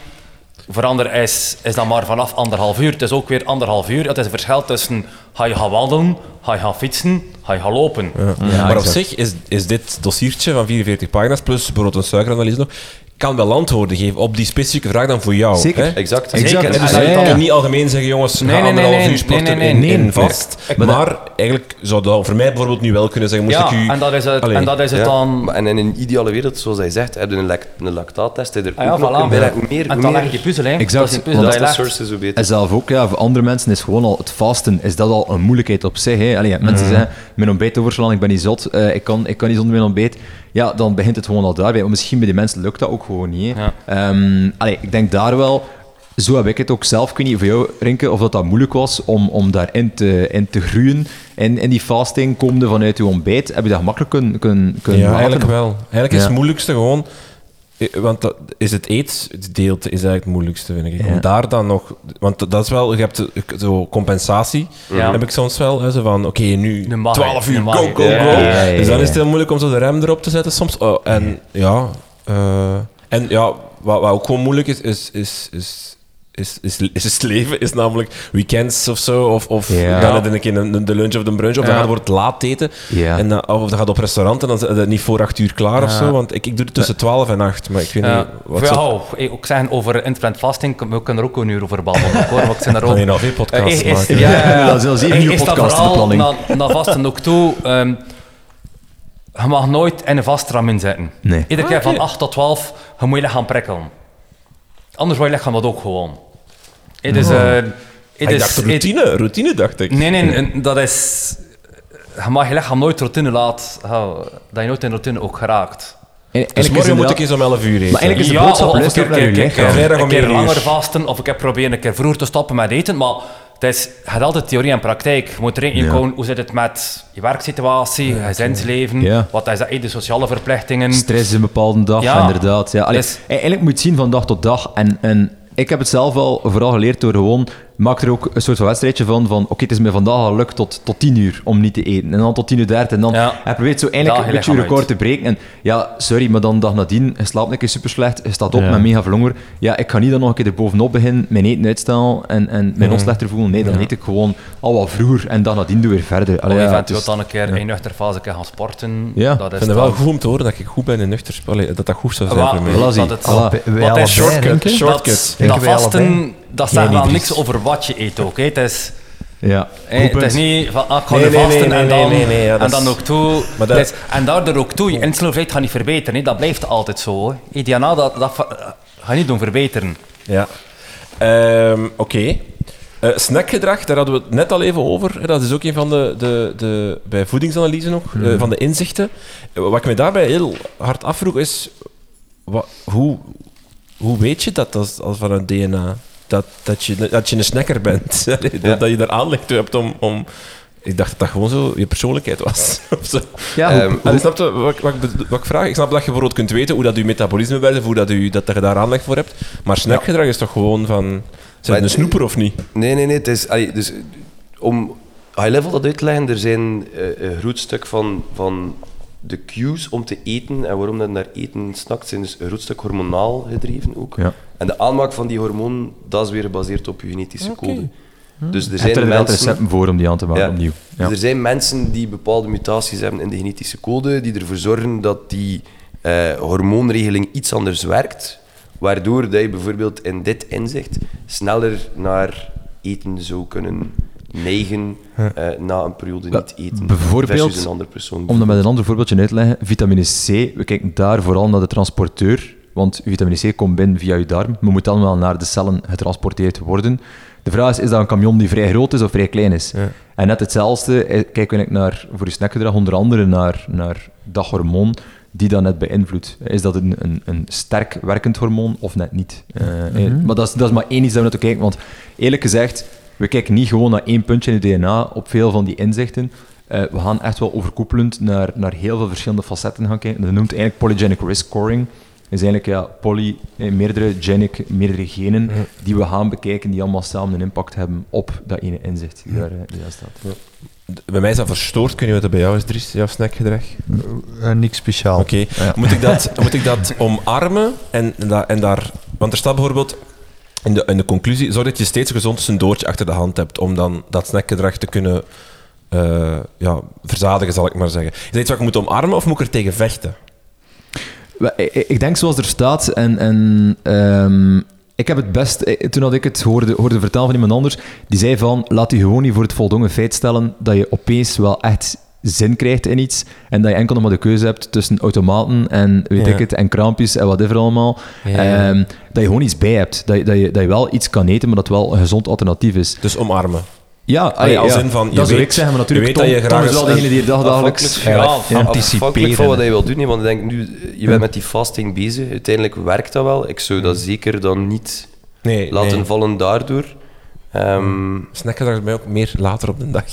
Voor ander is, is dat maar vanaf anderhalf uur. Het is ook weer anderhalf uur. Het is een verschil tussen ga je gaan wandelen, ga je gaan fietsen, ga je gaan lopen. maar op zich is, is dit dossiertje van 44 pagina's plus bijvoorbeeld een suikeranalyse nog, kan wel antwoorden geven op die specifieke vraag dan voor jou. Zeker. Hè? Exact. Exact. Zeker. En dus ja, kan niet algemeen zeggen, jongens, Nee, ga nee, nee, anderhalf nee, uur sporten nee, nee, in, nee. in vast. Ik- maar eigenlijk zou dat voor mij bijvoorbeeld nu wel kunnen zeggen, moest Ja, ik u... en dat is het, Allee. en dat is het Ja, dan... en in een ideale wereld, zoals hij zegt, heb je een, lac een lactaattest. heb je er Ah ja, ook nog voilà. een bij. Hoe meer, en hoe dan leg je puzzel, hè. Exact. Dat is een puzzel dat sources, hoe beter. En zelf ook, ja, voor andere mensen is gewoon al het vasten, is dat al een moeilijkheid op zich. Hè? Allee, ja, Mhm. mensen zeggen, mijn ontbijt overslaan, ik ben niet zot, eh, ik, kan, ik kan niet zonder mijn ontbijt. Ja, dan begint het gewoon al daarbij. Maar misschien bij die mensen lukt dat ook gewoon niet. Ja. Ehm, allee, ik denk daar wel, zo heb ik het ook zelf, ik weet niet voor jou, Rinke, of dat, dat moeilijk was om, om daarin te, in te groeien. In, in die fasting, komende vanuit je ontbijt, heb je dat gemakkelijk kunnen, kunnen, kunnen Ja, maken? eigenlijk wel. Eigenlijk is het moeilijkste gewoon... eh, Want dat is het eetgedeelte is eigenlijk het moeilijkste, vind ik. Ja. Om daar dan nog... Want dat is wel... Je hebt zo compensatie, Ja. heb ik soms wel. Hè, zo van, oké, nu Nu mag 12 je, uur, go, go, go. ja, ja, ja, dus dan ja. is het heel moeilijk om zo de rem erop te zetten soms. Oh, en ja... eh, en ja, wat, wat ook gewoon moeilijk is, is... is, is is, is, is het leven, is namelijk weekends of zo, of, of Ja. dan heb je een keer een- de lunch of de brunch, of dan Ja. gaat het wordt laat eten, Ja. en dan, of dan gaat op restaurant en dan is het niet voor acht uur klaar of zo. Want ik, ik doe het tussen 12 en 8, maar ik weet Ja. niet wat Ja, zo... ik ook zeggen over intermittent fasting, we kunnen er ook een uur over babbelen, hoor, want ik zijn er ook... Nog veel podcasts Eh, is- maken? Ja, ja, ja. Dat is zelfs Is- nieuwe podcast in de planning. Na, na vasten ook toe, ehm, je mag nooit in een vastram zitten. Nee. Iedere keer van 8 tot 12, je moet je lichaam prikkelen. Anders wordt je lichaam dat ook gewoon. Het is... het Ik is- dacht het- routine, routine dacht ik. Nee, nee, en dat is... Je mag je lichaam nooit routine laten... ja, dat je nooit in routine ook geraakt. Dus morgen moet ik eens om 11 uur eten. Maar eigenlijk is de boodschap, of keer, naar je keer, lichaam. keer, Vrijdag een keer langer vasten, of ik heb proberen een keer vroeger te stoppen met eten, maar het is, je hebt altijd theorie en praktijk. Je moet rekening Ja. houden, hoe zit het met je werksituatie, je gezinsleven, Ja. wat is dat, de sociale verplichtingen. Stress een bepaalde dag, Ja. inderdaad. Ja, allee, Dus- Eigenlijk moet je het zien van dag tot dag. En, en ik heb het zelf wel vooral geleerd door gewoon... Maak er ook een soort van wedstrijdje van, van oké, het is mij vandaag al lukt tot, tot 10 uur om niet te eten. En dan tot 10 uur 30. En dan Ja. hij probeert zo eindelijk een beetje je record te breken. En ja, sorry, maar dan dag nadien, je slaapt een keer super slecht, je staat op Ja. met mega veel honger. Ja, ik ga niet dan nog een keer erbovenop beginnen, mijn eten uitstellen en, en mij nog slechter voelen. Nee, dan eet ik gewoon al wat vroeger en dag nadien doe weer verder. Allee, ja, eventueel dan een keer ja. in nuchter fase gaan sporten. Ja. dat Ik is vind het wel goed om te horen dat ik goed ben in nuchter. Dat dat goed zou zijn voor mij. Dat is shortcut? ik. Dat, vasten, dat zegt niet, wel niks over wat je eet ook. hè. Het is... Ja, Hey, het is niet van, ah, ik ga Nee, vasten nee, en dan, nee, nee, ja, dat en dan is- ook toe. Dat- Dus- en daardoor ook toe. Je instelling gaat niet verbeteren. hè. Dat blijft altijd zo. hè. DNA, dat, dat va- ga je niet doen verbeteren. Ja. Ehm, Oké. Eh, snackgedrag, daar hadden we het net al even over. Dat is ook een van de, de, de bij voedingsanalyse nog, eh, van de inzichten. Eh, Wat ik me daarbij heel hard afvroeg is, wa- hoe, hoe weet je dat als, als van een DNA? Dat, dat, je, dat je een snacker bent. dat, dat je daar aanleg toe hebt om, om... Ik dacht dat dat gewoon zo je persoonlijkheid was. Ja, Ehm, hoe- snap je wat, ik- wat, ik bedo- wat ik vraag? Ik snap dat je bijvoorbeeld kunt weten hoe dat je metabolisme werkt, of hoe dat, je, dat je daar aanleg voor hebt. Maar snackgedrag is toch gewoon van... Zijn een snoeper of niet? Nee, nee, nee. Het is, allee, dus, om high-level dat uit te leggen, er zijn eh, een groot stuk van, van de cues om te eten en waarom dat naar eten snakt, zijn dus een groot stuk hormonaal gedreven ook. Ja. En de aanmaak van die hormoon, dat is weer gebaseerd op je genetische code. Dus er er zijn mensen... recepten voor om die aan te maken Ja. opnieuw. Ja. Dus er zijn mensen die bepaalde mutaties hebben in de genetische code, die ervoor zorgen dat die eh, hormoonregeling iets anders werkt, waardoor dat je bijvoorbeeld in dit inzicht sneller naar eten zou kunnen neigen eh, na een periode niet eten. bijvoorbeeld, een andere persoon. Om dat met een ander voorbeeldje uit te leggen, vitamine C, we kijken daar vooral naar de transporteur, want vitamine C komt binnen via je darm, maar moet dan wel naar de cellen getransporteerd worden. De vraag is, is dat een camion die vrij groot is of vrij klein is? Ja. En net hetzelfde, eh, kijken we naar, voor je snackgedrag onder andere naar, naar dat hormoon die dat net beïnvloedt. Is dat een, een, een sterk werkend hormoon of net niet? Eh, eh, Maar dat is, dat is maar één iets dat we naar te kijken, want eerlijk gezegd, we kijken niet gewoon naar één puntje in het DNA op veel van die inzichten. Eh, we gaan echt wel overkoepelend naar, naar heel veel verschillende facetten gaan kijken. Dat noemt eigenlijk polygenic risk scoring. Dat is eigenlijk ja, poly, eh, meerdere genic, meerdere genen die we gaan bekijken, die allemaal samen een impact hebben op dat ene inzicht die daar, eh, die daar staat. Bij mij is dat verstoord. Niet wat dat bij jou is, Dries, jouw snackgedrag. Eh, niks speciaal. Oké. Moet, ik dat, moet ik dat omarmen en, da- en daar... Want er staat bijvoorbeeld in de, in de conclusie, zorg dat je steeds gezond tussendoortje achter de hand hebt om dan dat snackgedrag te kunnen eh, ja, verzadigen, zal ik maar zeggen. Is dat iets wat ik moet omarmen of moet ik er tegen vechten? Ik, denk zoals er staat, en, en ehm, ik heb het best, eh, toen dat ik het hoorde, hoorde vertellen van iemand anders, die zei van, laat je gewoon niet voor het voldongen feit stellen dat je opeens wel echt zin krijgt in iets, en dat je enkel nog maar de keuze hebt tussen automaten en weet Ja. ik het, en kraampjes en whatever allemaal, Ja. Ehm, dat je gewoon iets bij hebt, dat je, dat, je, dat je wel iets kan eten, maar dat wel een gezond alternatief is. Dus omarmen. Ja, Allee, als in van, je dat zou weet- ik zeggen, maar je natuurlijk, weet dat Tom, je Tom graag is wel degene die er dagelijks... Ja, afhankelijk van anticiperen. wat je wil doen. Want ik denk nu, je bent met die fasting bezig. Uiteindelijk werkt dat wel. Ik zou dat zeker dan niet Nee, laten nee. vallen daardoor. Ehm, Snackgedrag is bij mij ook meer later op de dag.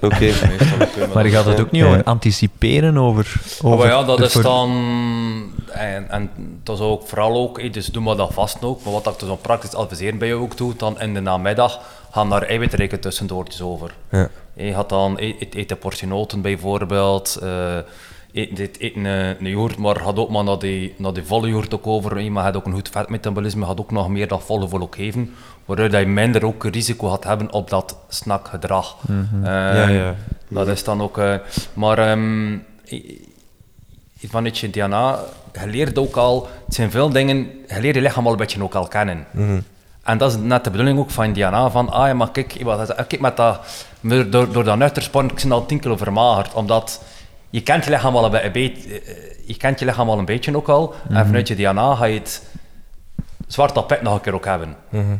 Oké. Maar je gaat het ook niet Ja. over anticiperen, over... Maar over ja, dat het is voor- dan... En, en dat is ook vooral ook, dus doe maar dat vast ook. Maar wat ik dus praktisch adviseren bij je ook doe, dan in de namiddag gaan daar eiwitrijke tussendoortjes over. Ja. Je gaat dan e- eet, eet een portie noten bijvoorbeeld, eh eet, eet een, een yoghurt, maar gaat ook maar naar die, naar die volle yoghurt ook over. eh, Maar hebt ook een goed vetmetabolisme, gaat ook nog meer dat volle vol ook geven. Waardoor je minder ook risico gaat hebben op dat snackgedrag. Eh, Ja, ja. Dat is dan ook... eh, maar ehm, i- i- vanuit je DNA, je leert ook al... Het zijn veel dingen... Je leert je lichaam al een beetje ook al kennen. En dat is net de bedoeling ook van DNA, van ah ja, maar kijk, wat, kijk met dat, door, door dat nuchtersport, ik ben al 10 kilo vermagerd, omdat je kent je lichaam al een, be- een beetje, eh, je kent je lichaam al een beetje ook al, en Mhm. eh, Mhm. vanuit je DNA ga je het zwart op pet nog een keer ook hebben. Over...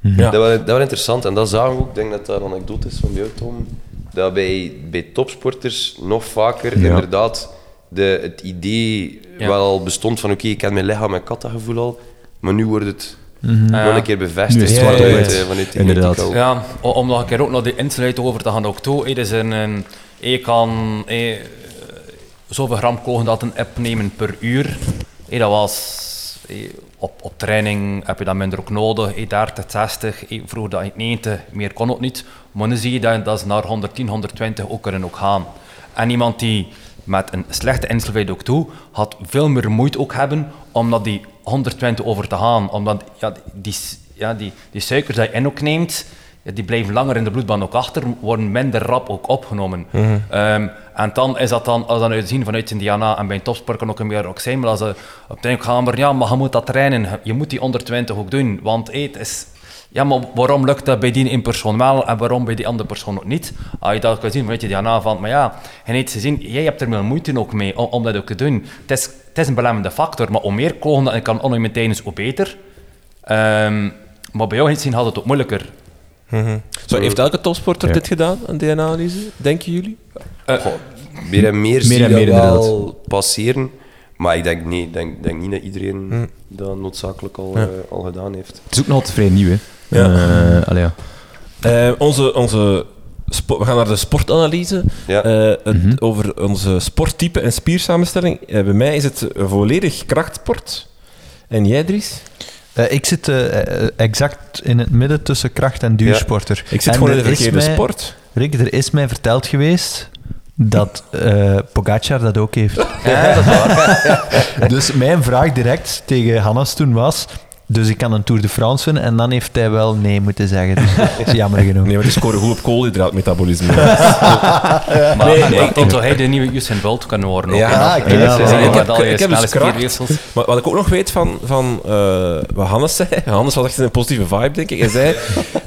Ja. Dat, was, dat was interessant en dat zagen we ook. Ik denk dat dat een anekdote is van jou, Tom. Dat bij, bij topsporters nog vaker Ja. inderdaad de, het idee Ja. wel al bestond van oké, ik ken mijn lichaam en kata-gevoel al, maar nu wordt het Ja. nog een keer bevestigd vanuit, eh, vanuit de Inderdaad. Ja, om nog een keer ook naar de insluit over te gaan ook toe. Het is een, een je kan eh, zoveel gram koolhydraten opnemen per uur. Eh, dat was eh, op, op training heb je dat minder ook nodig. Eh, 30, 60, eh, vroeger dat je 90, meer kon het niet. Maar nu zie je dat, dat ze naar 110, 120 ook kunnen ook gaan. En iemand die met een slechte instelling ook toe, had veel meer moeite ook hebben om naar die 120 over te gaan. Omdat ja, die, ja, die, die suikers die je in ook neemt, die blijven langer in de bloedbaan ook achter, worden minder rap ook opgenomen. Ehm, en dan is dat dan, als dan uitzien vanuit Indiana en bij een topsport kan ook een meer ook zijn, maar als ze op het gaan we, ja, maar je moet dat trainen, je moet die 120 ook doen, want hey, het is... Ja, maar waarom lukt dat bij die in persoon wel en waarom bij die andere persoon ook niet? Als je dat kan zien vanuit je DNA van, maar ja, je hebt gezien, jij hebt er veel moeite ook mee om, om dat ook te doen. Het is, het is een belemmerende factor, maar hoe meer kogen dat ik kan onnemen tijdens, hoe beter. Ehm, maar bij jou zien had het ook moeilijker. Zo, heeft elke topsporter Ja. dit gedaan, een DNA-analyse? Denken jullie? Meer en meer zie en je dat meer, wel passeren. Maar ik denk, nee, denk, denk niet dat iedereen dat noodzakelijk al, eh, al gedaan heeft. Het is ook nog altijd vrij nieuw, hè. Ja. Eh, allee, ja. Eh, onze, onze spo- we gaan naar de sportanalyse. Ja. Eh, het- Over onze sporttype en spiersamenstelling. Eh, bij mij is het volledig krachtsport. En jij, Dries? Eh, ik zit eh, eh, exact in het midden tussen kracht en duursporter. Ik zit En gewoon in de er verkeerde mij- sport. Rick, er is mij verteld geweest dat eh Pogacar dat ook heeft. Ja, dat is waar. Dus mijn vraag direct tegen Hannes toen was... Dus ik kan een Tour de France winnen en dan heeft hij wel nee moeten zeggen. Dus dat is jammer genoeg. Nee, maar die scoren goed op koolhydraatmetabolisme. Maar Nee, nee, nee, ik denk dat hij de nieuwe Usain Bolt kan worden. ook, Ja, ik heb- ik zijn heb- medailles, ik heb dus kracht. Maar wat ik ook nog weet van, van eh, wat Hannes zei, Hannes was echt in een positieve vibe, denk ik. Hij zei,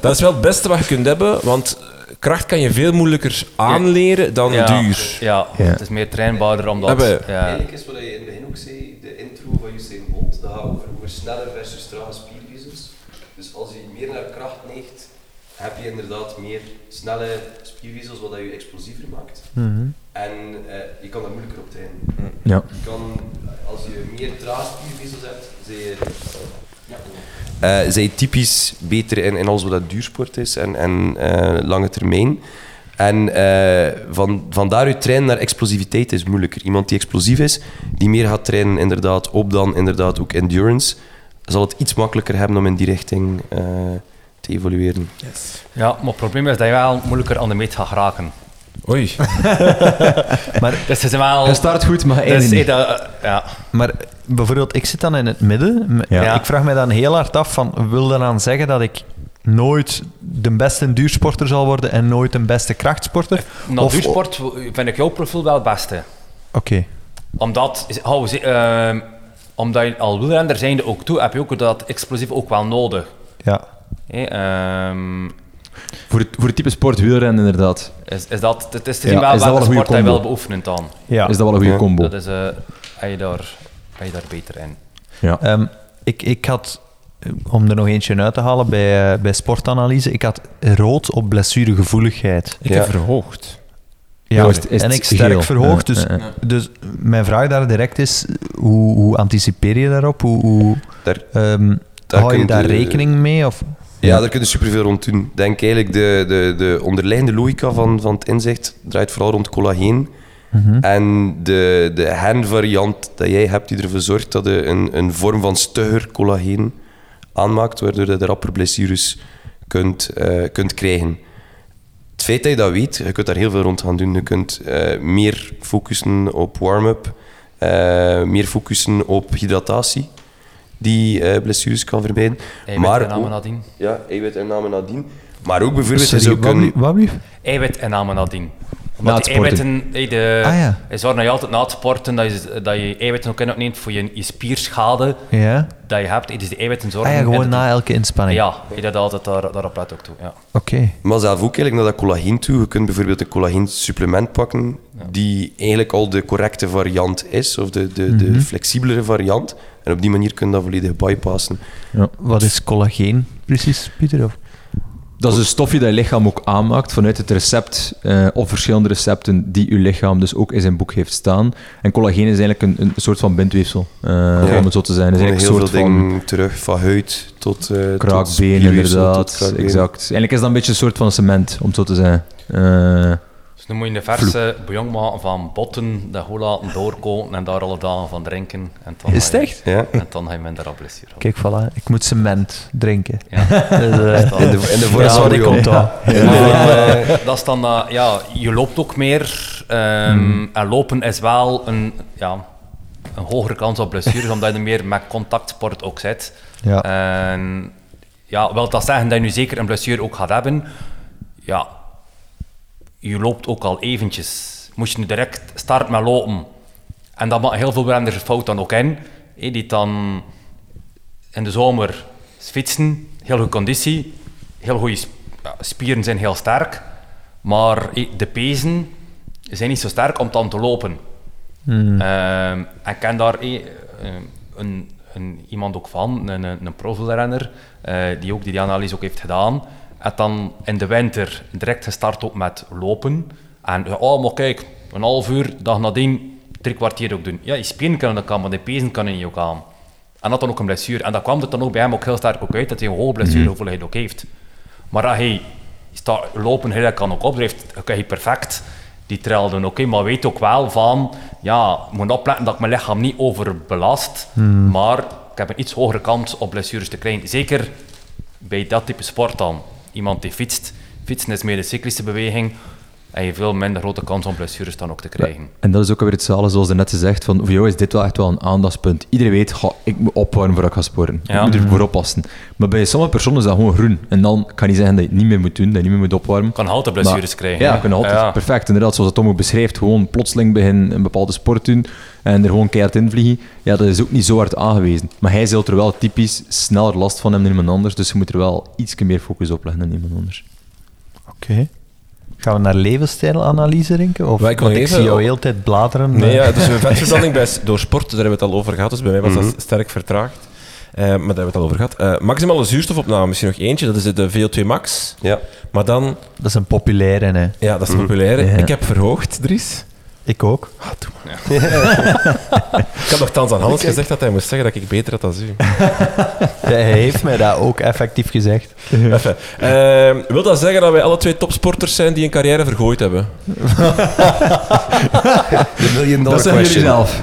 dat is wel het beste wat je kunt hebben, want kracht kan je veel moeilijker aanleren dan Ja, duur. Ja, Ja. het is meer trainbaarder omdat... Hebben- ja. Eigenlijk is wat je in het begin ook zei, de intro van Usain Bolt, dat gaat over, over snelle versus trage spiervezels. Dus als je meer naar kracht neigt, heb je inderdaad meer snelle spiervezels, wat dat je explosiever maakt. En eh, je kan daar moeilijker op trainen. Ja. Je kan, als je meer trage spiervezels hebt, zijn je, zijn je typisch beter in, in alles wat dat duursport is en, en eh, lange termijn. En eh, van, van daaruit trainen naar explosiviteit is moeilijker. Iemand die explosief is, die meer gaat trainen inderdaad op dan inderdaad ook endurance, zal het iets makkelijker hebben om in die richting eh, te evolueren. ja, maar het probleem is dat je wel moeilijker aan de meet gaat geraken. Oei. Maar, Dus het is wel... Hij start goed, maar dus, niet. dat, ja. maar bijvoorbeeld, ik zit dan in het midden. Ja. Ik vraag mij dan heel hard af van... Wil dat dan zeggen dat ik nooit de beste duursporter zal worden en nooit een beste krachtsporter? Na Of- duursport vind ik jouw profiel wel het beste. Oké. Omdat, ze- ehm, omdat je al wielrenner zijnde ook toe, heb je ook dat explosief ook wel nodig. Ja. Ehm, Voor het, voor het type sport wielrennen, inderdaad, is, is dat, het is te Ja, zien dat wel welke sport hij wel combo? beoefenen dan. ja. is dat wel een goede Ja. combo. Dat is, eh ben, je daar, ben je daar beter in. Ja. Ehm, ik, ik had, eh, om er nog eentje uit te halen bij, eh, bij sportanalyse, ik had rood op blessuregevoeligheid. Ik Ja. heb verhoogd. Ja, Ja, is het- is en ik sterk geel? verhoogd. Ja, Dus, ja, ja. dus mijn vraag daar direct is, hoe, hoe anticipeer je daarop? Hoe, hoe Daar, ehm, daar hou je daar je- rekening mee? Of? Ja, daar kun je superveel rond doen. Ik denk eigenlijk de, de, de onderliggende logica van, van het inzicht draait vooral rond collageen. Mhm. En de, de hen-variant dat jij hebt, die ervoor zorgt dat je een, een vorm van stugger collageen aanmaakt, waardoor je de rapper blessures kunt, eh, kunt krijgen. Het feit dat je dat weet, je kunt daar heel veel rond gaan doen. Je kunt eh, meer focussen op warm-up, eh, meer focussen op hydratatie, die eh, blessures kan vermijden. Eiwit Maar inname ook- nadien. Ja, eiwitinname nadien. Maar ook bijvoorbeeld... je Sorry, zou wat, kunnen- blief- wat blief? Eiwit inname nadien. Na Omdat het die sporten. eiwitten, hey, de, Ah, ja. is waar je altijd na het sporten, dat je, dat je eiwitten ook inneemt voor je, je spierschade Ja? dat je hebt. Dus die eiwitten zorgen... Ah ja, gewoon en- na elke inspanning. Ja, je dat altijd daar, daarop let ook toe. Ja. Oké. Maar zelf ook eigenlijk naar dat collageen toe. Je kunt bijvoorbeeld een collageensupplement pakken die eigenlijk al de correcte variant is, of de, de, de flexibelere variant. En op die manier kun je dat volledig bypassen. Wat is collageen precies, Pieter? Of? Dat is een stofje dat je lichaam ook aanmaakt vanuit het recept eh, of verschillende recepten die je lichaam dus ook in zijn boek heeft staan. En collageen is eigenlijk een, een soort van bindweefsel, eh, om het zo te zijn. Het is heel een veel soort van dingen terug, van huid tot uh, kraakbeen, inderdaad. Exact. Eigenlijk is dat een beetje een soort van cement, om het zo te zijn. Dus dan moet je een verse bouillon maken van botten, dat goed laten doorkoken en daar alle dagen van drinken. En dan Is het echt? Ja. En dan ga je minder aan blessure. Kijk, voilà. Ik moet cement drinken. Ja. Dus, eh, Dat- In de, in de bouillon. onthoud. Maar, eh, dat is dan, eh, ja, je loopt ook meer. ehm, En lopen is wel een, ja, een hogere kans op blessures, omdat je meer met contactsport ook zit. Ja. En ja, wil dat zeggen dat je nu zeker een blessure ook gaat hebben? Ja, je loopt ook al eventjes. Moest je nu direct starten met lopen, en dat maken heel veel renners fout dan ook in, die dan in de zomer fietsen, heel goede conditie, heel goede spieren zijn heel sterk, maar de pezen zijn niet zo sterk om dan te lopen. Ehm, en ik ken daar hé, eh, een, een, iemand ook van, een, een, profielrenner, eh, die ook die analyse ook heeft gedaan. En dan in de winter direct gestart ook met lopen. En oh, maar kijk, een half uur, dag nadien, drie kwartier ook doen. Ja, je spieren kunnen dat kan, maar de pezen kunnen niet ook aan. En dat dan ook een blessure. En dat kwam er dan ook bij hem ook heel sterk ook uit, dat hij een hoge blessurehoeveelheid ook heeft. Maar als hij staat lopen, hij kan ook opdrijft, dan kan hij perfect die trail doen. Oké, maar weet ook wel van, ja, ik moet opletten dat ik mijn lichaam niet overbelast, maar ik heb een iets hogere kans op blessures te krijgen. Zeker bij dat type sport dan. Iemand die fietst, fietsen is meer een cyclische beweging, en je veel minder grote kans om blessures dan ook te krijgen. En dat is ook weer hetzelfde zoals net gezegd, van voor jou is dit wel echt wel een aandachtspunt. Iedereen weet, ga, ik moet opwarmen voordat ik ga sporten. Ja. Ik moet ervoor oppassen. Maar bij sommige personen is dat gewoon groen. En dan kan je zeggen dat je het niet meer moet doen, dat je niet meer moet opwarmen. Kan altijd blessures Maar- krijgen. Ja, kan altijd. Ja. Perfect. Inderdaad, zoals het Tom ook beschrijft, gewoon plotseling beginnen een bepaalde sport doen en er gewoon keihard in vliegen. Ja, dat is ook niet zo hard aangewezen. Maar hij zult er wel typisch sneller last van hebben dan iemand anders, dus je moet er wel iets meer focus op leggen dan iemand anders. Oké. Gaan we naar levensstijlanalyse denken? Of, ik ik zie jou heel tijd bladeren. Nee, ja, dus een vetverbranding bij, door sport, daar hebben we het al over gehad. Dus bij mij was Mhm. dat sterk vertraagd. Eh, maar daar hebben we het al over gehad. Eh, maximale zuurstofopname, misschien nog eentje. Dat is de VO2 max. Ja. Maar dan, Dat is een populaire, hè. ja, dat is Mhm. populair. Ja. Ik heb verhoogd, Dries. Ik ook. Ik had nog thans aan Hans gezegd dat hij moest zeggen dat ik beter had dan u. Ja, hij heeft mij dat ook effectief gezegd. Enfin, eh, wil dat zeggen dat wij alle twee topsporters zijn die een carrière vergooid hebben? De million dollar Dat zijn jullie zelf.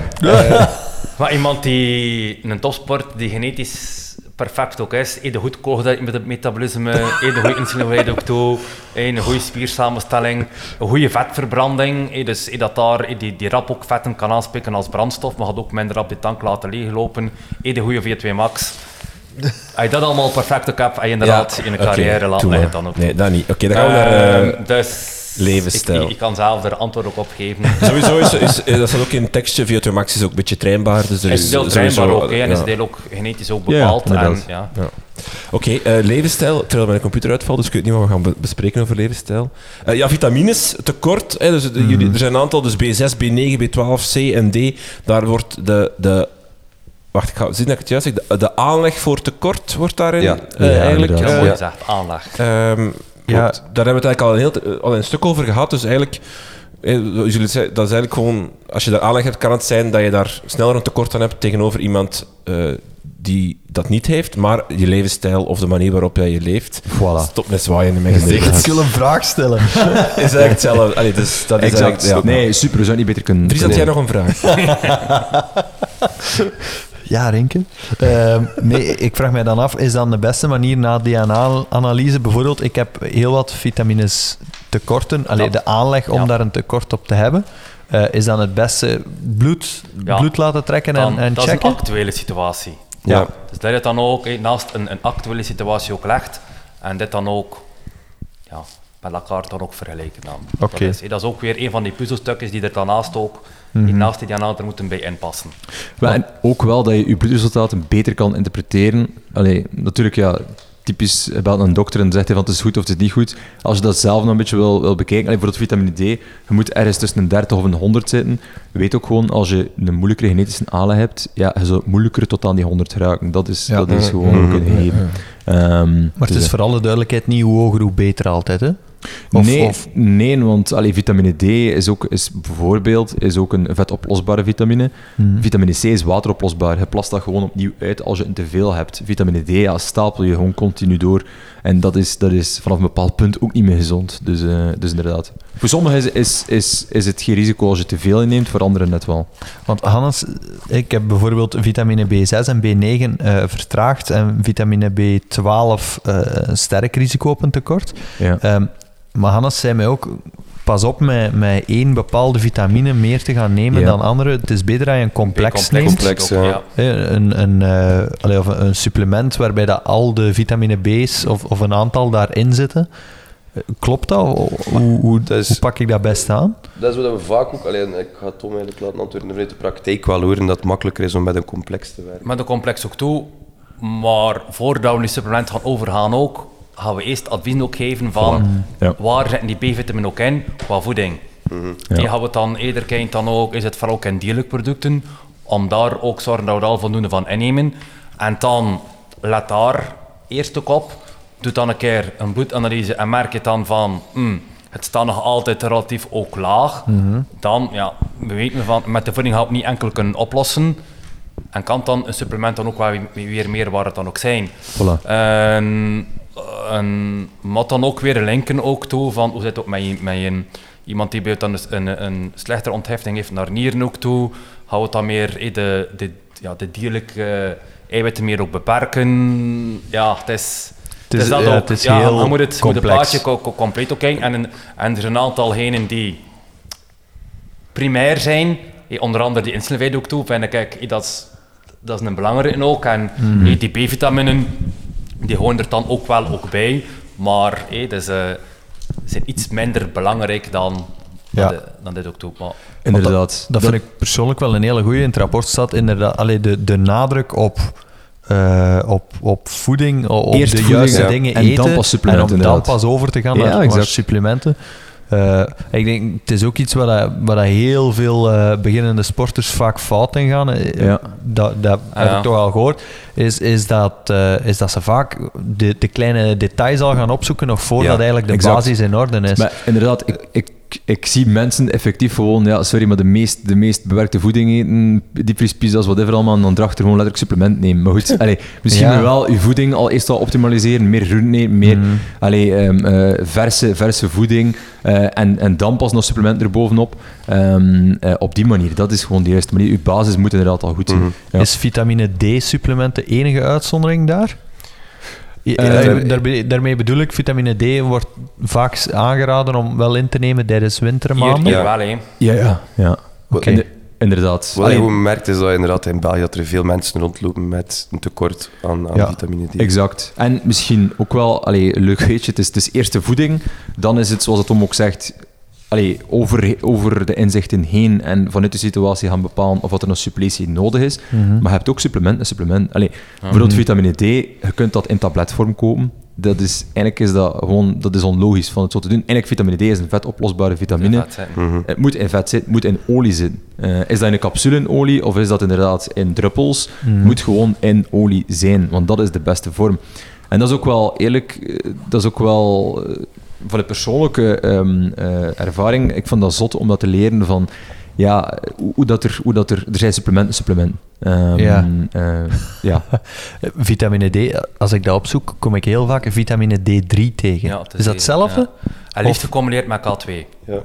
Maar iemand die een topsport die genetisch perfect ook is, eet een goed koolhydraat met het metabolisme, eet een goede insulinehoeveelheid ook toe, een goede spiersamenstelling, een goede vetverbranding, dus eet dat daar eet die, die rap ook vetten kan aanspreken als brandstof, maar gaat ook minder op die tank laten leeglopen, eet een goede VO2 max. Als je dat allemaal perfect ook hebt, en je inderdaad in een carrière laat liggen maar. dan ook. Nee, dat niet. Oké, dan gaan we naar... eh, Ehm, dus levensstijl. Ik, ik, ik kan zelf er antwoord ook op geven. Sowieso is, is, is- dat staat ook in het tekstje. VO2 max is ook een beetje trainbaar. Dus er is is deel sowieso- trainbaar ook, en is ja. deel ook genetisch ook Ja, bepaald. ja. Oké, eh, levensstijl. Terwijl mijn computer uitvalt, dus ik weet niet wat we gaan be- bespreken over levensstijl. Eh, ja, vitamines, tekort. Hè, dus, jullie, er zijn een aantal, dus B6, B9, B12, C en D. Daar wordt de... de wacht, ik ga zien dat ik het juist zeg. De, de aanleg voor tekort wordt daarin Ja. eh, Ja, eigenlijk... Heel eh, mooi gezegd, aanleg. Ehm, Ja. Daar hebben we het eigenlijk al een, heel, al een stuk over gehad. Dus eigenlijk, eh, zoals jullie zei, dat is eigenlijk gewoon, als je daar aanleg hebt, kan het zijn dat je daar sneller een tekort aan hebt tegenover iemand eh, die dat niet heeft. Maar je levensstijl of de manier waarop jij je leeft. Voilà. Stop met zwaaien in mijn gezicht. wil een vraag stellen. is eigenlijk hetzelfde. Allee, dus dat is Exact. eigenlijk, ja. Nee, super. We zouden niet beter kunnen... Dries, had jij nog een vraag? Ja, Renke. Ehm, nee, ik vraag mij dan af, is dan de beste manier na DNA-analyse? Bijvoorbeeld, ik heb heel wat vitamines tekorten. Alleen Ja. de aanleg om Ja. daar een tekort op te hebben. eh, is dan het beste bloed, Ja. bloed laten trekken en, Dan, en dat is checken? een actuele situatie. Ja. Dus dat je het dan ook hè, naast een, een actuele situatie ook legt en dit dan ook ja, met elkaar dan ook vergelijken. Dan. Oké. Dat, is, dat is ook weer een van die puzzelstukjes die er daarnaast ook, Mhm. die naast die DNA er moeten bij inpassen. Wel, en ook wel dat je je bloedresultaten beter kan interpreteren. Allee, natuurlijk, ja, typisch je belt een dokter en zegt hij van het is goed of het is niet goed. Als je dat zelf nog een beetje wil, wil bekijken, allee, voor het vitamine D, je moet ergens tussen een 30 of een 100 zitten. Weet ook gewoon, als je een moeilijkere genetische aanleg hebt, ja, je zult moeilijker tot aan die 100 geraken. Dat is, Ja. dat is gewoon ook een gegeven. Ehm, Maar het dus, is eh, voor alle duidelijkheid niet hoe hoger, hoe beter altijd, hè? Of- nee, of- nee, want allee, vitamine D is ook is bijvoorbeeld is ook een vetoplosbare vitamine. Mhm. Vitamine C is wateroplosbaar. Je plast dat gewoon opnieuw uit als je een te veel hebt. Vitamine D ja, stapel je gewoon continu door. En dat is, dat is vanaf een bepaald punt ook niet meer gezond. Dus, eh, dus inderdaad. Voor sommigen is, is, is, is het geen risico als je te veel inneemt, voor anderen net wel. Want Hannes, ik heb bijvoorbeeld vitamine B6 en B9 eh, vertraagd en vitamine B12 eh, een sterk risico op een tekort. Ja. Ehm, maar Hannes zei mij ook, pas op met, met één bepaalde vitamine meer te gaan nemen Ja. dan andere. Het is beter dat je een complex, neemt. Complex, ja. Een, een, eh, allee, of een supplement waarbij dat al de vitamine B's of, of een aantal daarin zitten. Klopt dat? Hoe, hoe, Dat is- hoe pak ik dat best aan? Dat is wat we vaak ook... Alleen, ik ga Tom eigenlijk laten antwoorden. Vanuit de praktijk wel horen dat het makkelijker is om met een complex te werken. Met de complex ook toe. Maar voordat we die supplement gaan overgaan ook, gaan we eerst advies ook geven van Ja. waar zitten die B-vitamine ook in, qua voeding. Ja. Die gaan we dan eerder kijken dan ook, is het vooral ook in dierlijke producten, om daar ook zorgen dat we er al voldoende van innemen. En dan let daar eerst ook op, doe dan een keer een bloedanalyse en merk je dan van, hmm, het staat nog altijd relatief ook laag. Dan, ja, we weten van, met de voeding gaan we het niet enkel kunnen oplossen. En kan dan een supplement dan ook wel weer- weer meer waar het dan ook zijn. Voilà. En, en moet dan ook weer linken ook toe van hoe zit het ook met, je- met je- iemand die dan een, een, een slechtere onthefting heeft naar nieren ook toe. Hou het dan meer eh, de, de, ja, de dierlijke eh, eiwitten meer ook beperken. Ja, het is... Het is- dat ja, ook. het is ja, heel moet het, moet het plaatje co- co- compleet ook kijken. En, en er zijn een aantal genen die primair zijn. Eh, onder andere die insulinveid ook toe. Vind ik, kijk, dat is, dat is een belangrijke ook. En Mhm. die B-vitaminen, die horen er dan ook wel ook bij. Maar eh, dus, eh, zijn iets minder belangrijk dan, Ja. dan, de- dan dit ook toe. Maar, Inderdaad. Dat vind ik persoonlijk wel een hele goeie. In het rapport staat inderdaad allee, de, de nadruk op, eh, op, op voeding, op Eerst de voeding, juiste ja. dingen En eten. dan pas supplementen, En om dan inderdaad. pas over te gaan Ja, naar, supplementen. Eh, ik denk, het is ook iets waar, dat, waar dat heel veel eh, beginnende sporters vaak fout in gaan. Eh, Ja. Dat, dat heb Ja. ik toch al gehoord. Is, is, dat, eh, is dat ze vaak de, de kleine details al gaan opzoeken nog voordat Ja, eigenlijk de exact. basis in orde is. Maar inderdaad, ik, ik, ik zie mensen effectief gewoon, ja, sorry, maar de meest, de meest bewerkte voeding eten, diepvriespizza's, whatever allemaal, en dan erachter gewoon letterlijk supplement nemen. Maar goed, allee, misschien Ja. wel je voeding al eerst al optimaliseren, meer groenten eten, meer Mhm. allee, ehm, eh, verse, verse voeding, eh, en, en dan pas nog supplementen erbovenop. Ehm, eh, op die manier, dat is gewoon de juiste manier. Je basis moet inderdaad al goed zijn. Ja. Is vitamine D-supplement de enige uitzondering daar? Ja, Eh, eh, daarbij- daarmee bedoel ik, vitamine D wordt vaak aangeraden om wel in te nemen tijdens wintermaanden. hier Ja. wel, hè. Ja, ja. ja. Inderdaad. Wat je gewoon merkt is dat inderdaad in België dat er veel mensen rondlopen met een tekort aan, aan Ja, vitamine D. Exact. En misschien ook wel, allee, een leuk weetje, het is, het is eerst de voeding, dan is het, zoals het Tom ook zegt, allee, over, over de inzichten heen en vanuit de situatie gaan bepalen of wat er nog suppletie nodig is. Mhm. Maar je hebt ook supplement, een supplement. Allee, Bijvoorbeeld vitamine D, je kunt dat in tabletvorm kopen. Dat is, eigenlijk is dat gewoon, dat is onlogisch van het zo te doen. Eigenlijk vitamine D is een vetoplosbare vitamine. Mhm. Het moet in vet zitten, het moet in olie zitten. Eh, is dat in een capsulenolie of is dat inderdaad in druppels? Moet gewoon in olie zijn, want dat is de beste vorm. En dat is ook wel eerlijk, eh, dat is ook wel eh, van de persoonlijke ehm, eh, ervaring. Ik vond dat zot om dat te leren van ja, hoe, hoe dat er, hoe dat er, er zijn supplementen, supplementen. Ehm, Ja. eh, ja. Vitamine D, als ik dat opzoek, kom ik heel vaak vitamine D3 tegen. Ja, is dat hetzelfde? Ja. Of- gecombineerd met K2. Ja.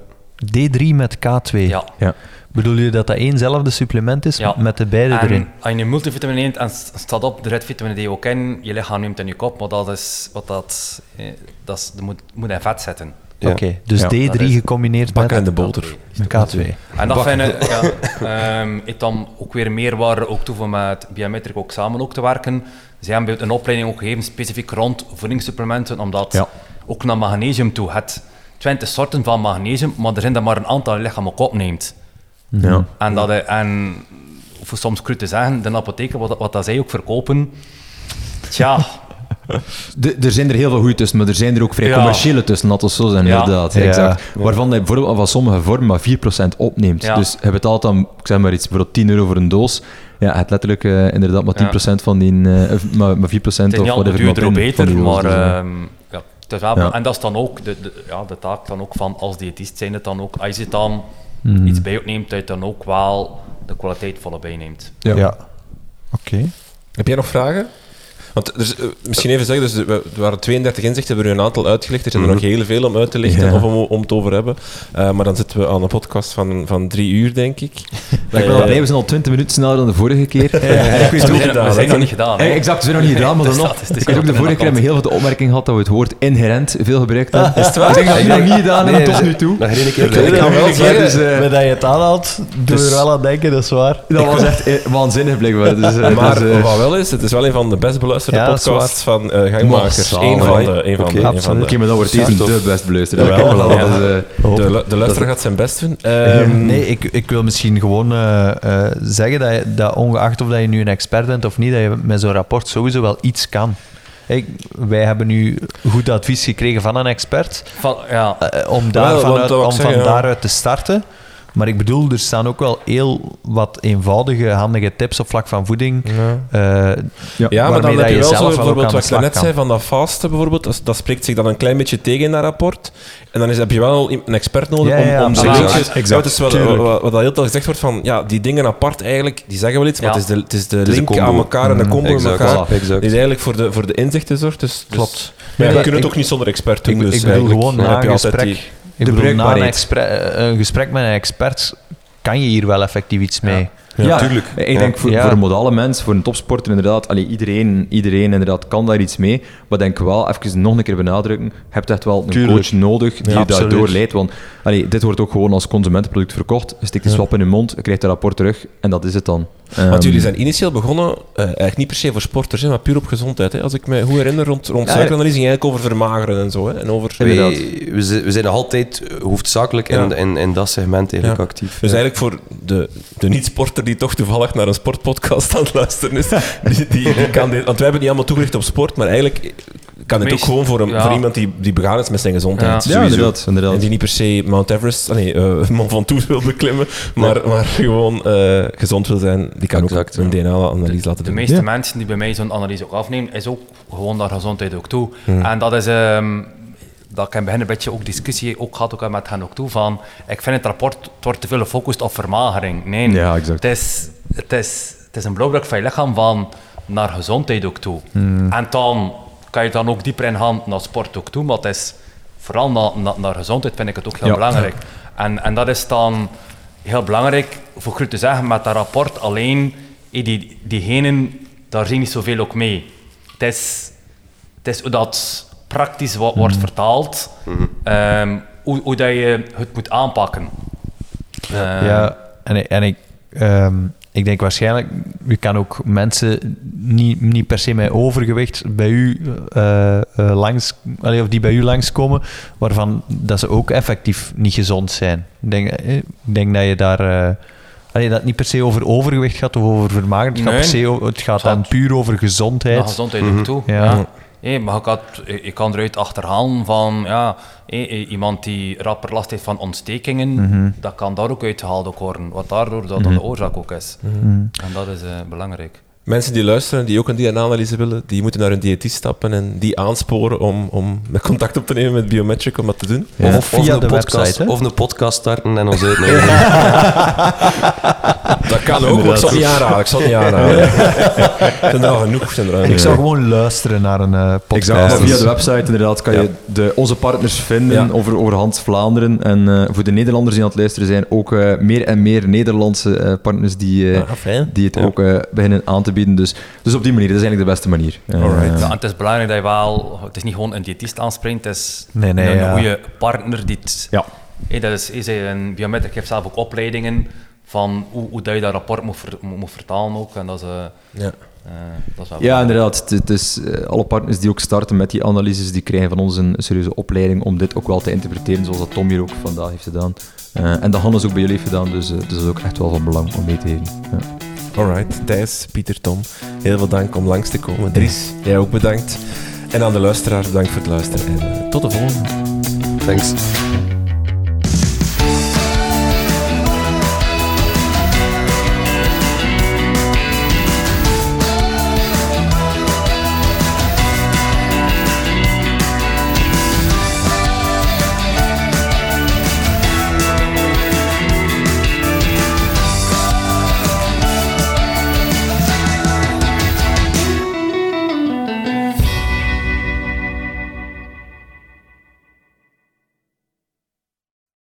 D3 met K2. Ja. Ja. Bedoel je dat dat éénzelfde supplement is Ja. met de beide En erin? als je een multivitamine neemt en staat op, er zit vitamine D ook in, je lichaam neemt in je kop, maar dat is wat dat, eh, dat is, dat moet, moet in vet zetten. Ja. Oké, dus Ja, D3 dat is- gecombineerd bakken met en de boter. met K2. En dat vind ik, ja, ehm, ik dan ook weer meerwaarde ook toe om met Biometric ook samen ook te werken. Zij hebben een opleiding ook gegeven specifiek rond voedingssupplementen, omdat Ja. ook naar magnesium toe het 20 soorten van magnesium, maar er zijn er maar een aantal die je lichaam ook opneemt. Ja. En, dat, en voor soms cru te zeggen, de apotheken, wat, wat dat zij ook verkopen, tja, De- er zijn er heel veel goede tussen, maar er zijn er ook vrij Ja. commerciële tussen, we zo zijn, Ja. inderdaad. Ja. Exact. Waarvan hij bijvoorbeeld van sommige vormen maar 4% opneemt. Ja. Dus je betaalt dan, ik zeg maar iets, bijvoorbeeld 10 euro voor een doos. Ja, het letterlijk eh, inderdaad maar 10% van die, eh, of maar, maar 4% Het is of whatever. duurder of beter, maar Dus, ja, het is wel, Ja. en dat is dan ook de, de, ja, de taak dan ook van als diëtist zijn het dan ook, als je het dan Mhm. iets bij opneemt, dat je dan ook wel de kwaliteit volle bijneemt. Ja. Ja. Oké. Heb jij nog vragen? Want is, eh, misschien even zeggen, dus er er waren 32 inzichten, we hebben er een aantal uitgelegd. Er zijn er nog heel veel om uit te lichten Ja. of om, om het over hebben. Eh, maar dan zitten we aan een podcast van, van drie uur, denk ik. Maar ik ben al blij, we zijn al 20 minuten sneller dan de vorige keer. ik weet We het zijn, we nog niet gedaan. Eh, hè. exact, we zijn nog niet gedaan, maar dan Dus nog. dat Ik weet ook de vorige keer hebben we heel veel de opmerking gehad dat we het woord inherent veel gebruikt hebben. Is het waar? Ik denk dat we het nog niet gedaan hebben Nee, tot nu toe. Keer Ik kan wel zeggen, dus, Met dat je het aanhaalt, doe dus- er wel aan denken, dat is waar. Dat was echt waanzinnig blijkbaar. Dus, eh, Maar dus, wat wel is, het is wel een van de best beluisterde Ja, dat is podcasts van eh gangmakers. Eén van de. Een van de, een van Absoluut. de. Oké, maar dat wordt deze de best beluisterd. Jawel, Oké, voilà, ja. dat is, eh, De, lu- de luisteraar gaat zijn best doen. Ehm, nee, ik, ik wil misschien gewoon eh, eh, zeggen dat, je, dat ongeacht of dat je nu een expert bent of niet, dat je met zo'n rapport sowieso wel iets kan. Ik, wij hebben nu goed advies gekregen van een expert Van, ja, om, Wel, daar want vanuit, dat wou ik om van ja. daaruit te starten. Maar ik bedoel, er staan ook wel heel wat eenvoudige, handige tips op vlak van voeding. ja. eh, Ja, maar waarmee dan dat heb je wel zo bijvoorbeeld aan wat de ik daarnet slag zei van dat vasten bijvoorbeeld, dat, dat spreekt zich dan een klein beetje tegen in dat rapport. En dan is, heb je wel een expert nodig Ja, om, ja, om absoluut. zo'n beetje... Exact, Ja, is wat, tuurlijk. wat, wat al heel veel gezegd wordt van, ja, die dingen apart eigenlijk, die zeggen wel iets, maar het is de, het is de is de link aan elkaar en de Mm, combo exact. elkaar. Voilà, exact. Die eigenlijk voor de, voor de inzichten zorgt. Dus, dus- Klopt. Maar ja, Ja, we kunnen het ook niet zonder expert doen. ik, dus ik bedoel gewoon na een gesprek. Ik De bedoel, na een, bruikbaarheid. expre- eh, een gesprek met een expert kan je hier wel effectief iets mee. Ja, tuurlijk. Ik denk voor, Ja. voor een modale mens, voor een topsporter inderdaad, allee, iedereen, iedereen inderdaad kan daar iets mee. Maar denk wel, even nog een keer benadrukken, je hebt echt wel een Tuurlijk. coach nodig die Ja, je absoluut. daardoor leidt. Want allee, dit wordt ook gewoon als consumentenproduct verkocht. Je stikt die swap in je mond, je krijgt een rapport terug en dat is het dan. Want Ehm, jullie zijn initieel begonnen, eh, eigenlijk niet per se voor sporters, hè, maar puur op gezondheid. Hè. Als ik me goed herinner, rond, rond Ja, suikeranalyse ging eigenlijk over vermageren en zo. Hè. En over... We, zijn- we zijn nog altijd hoofdzakelijk in, Ja. in, in dat segment eigenlijk Ja. actief. Dus eigenlijk voor de, de niet-sporter die toch toevallig naar een sportpodcast aan het luisteren is, die, die, die kan dit, want wij hebben niet allemaal toegericht op sport, maar eigenlijk kan het ook gewoon voor, een, ja. voor iemand die, die begaan is met zijn gezondheid. Ja. inderdaad. inderdaad. En die niet per se Mount Everest, nee, eh Mont Ventoux wil beklimmen, maar, maar gewoon eh, gezond wil zijn, die kan Exact, ook een ja. DNA-analyse laten de doen. meeste Ja. mensen die bij mij zo'n analyse ook afnemen, is ook gewoon naar gezondheid ook toe. En dat is... ehm dat ik in het begin een beetje ook discussie ook gehad ook met hen ook toe van ik vind het rapport het wordt te veel gefocust op vermagering. Nee, Ja, exact. het, is, het, is, het is een blauwdruk van je lichaam van naar gezondheid ook toe. En dan kan je dan ook dieper ingaan naar sport ook toe, maar het is vooral naar, gezondheid vind ik het ook heel Ja. belangrijk. En, en dat is dan heel belangrijk voor u te zeggen met dat rapport alleen, eh, die, diegenen, daar zien niet zoveel ook mee. Het is, het is hoe dat praktisch wo- wordt vertaald, ehm, hoe, hoe dat je het moet aanpakken. Ehm, Ja, en, ik- en ik, ehm, ik denk waarschijnlijk, je kan ook mensen niet, niet per se met overgewicht bij u eh, eh, langs, allee, of die bij u langskomen, waarvan dat ze ook effectief niet gezond zijn. Ik denk, eh, ik denk dat je daar. allee, dat het niet per se over overgewicht gaat of over vermageren. Het gaat, Nee. per se, o- het gaat dan gaat puur over gezondheid. Naar gezondheid ook toe. Ja. Ja. Hé, maar ik, had, ik kan eruit achterhalen van ja, iemand die rapper last heeft van ontstekingen, dat kan daar ook uitgehaald ook worden, wat daardoor dat dan de oorzaak ook is. En dat is eh, belangrijk. Mensen die luisteren, die ook een DNA-analyse willen, die moeten naar een diëtist stappen en die aansporen om, om met contact op te nemen met Biometric om dat te doen. Of Of via een de podcast, website. hè? Of een podcast starten en ons uitnodigen. Dat kan ook, maar ik zal het niet aanraden. Ik zal het niet aanraden. Er zijn al genoeg. Zijn er Ik zou gewoon luisteren naar een eh, podcast. Exact, maar via de website inderdaad kan je de, onze partners vinden Ja. over, over Hans Vlaanderen. En eh, voor de Nederlanders die aan het luisteren zijn, ook eh, meer en meer Nederlandse eh, partners die, eh, Ah, die het ook eh, beginnen aan te bieden. Dus, dus op die manier, dat is eigenlijk de beste manier. Eh, Alright. Ja, het is belangrijk dat je wel, het is niet gewoon een diëtist aanspreekt, het is Nee, nee, een ja. goede partner die het, Ja. dat is, is een biometric heeft zelf ook opleidingen van hoe, hoe dat je dat rapport moet, ver- moet, moet vertalen ook, en dat is, eh, Ja. eh, dat is wel Ja, inderdaad. Het, het is, alle partners die ook starten met die analyses, die krijgen van ons een serieuze opleiding om dit ook wel te interpreteren, zoals dat Tom hier ook vandaag heeft gedaan. Eh, en dat Hannes ook bij jullie heeft gedaan, dus, dus dat is ook echt wel van belang om mee te geven. Ja. Alright, Thijs, Pieter, Tom, heel veel dank om langs te komen. Dries, jij ook bedankt. En aan de luisteraar, bedankt voor het luisteren en eh, tot de volgende. Thanks.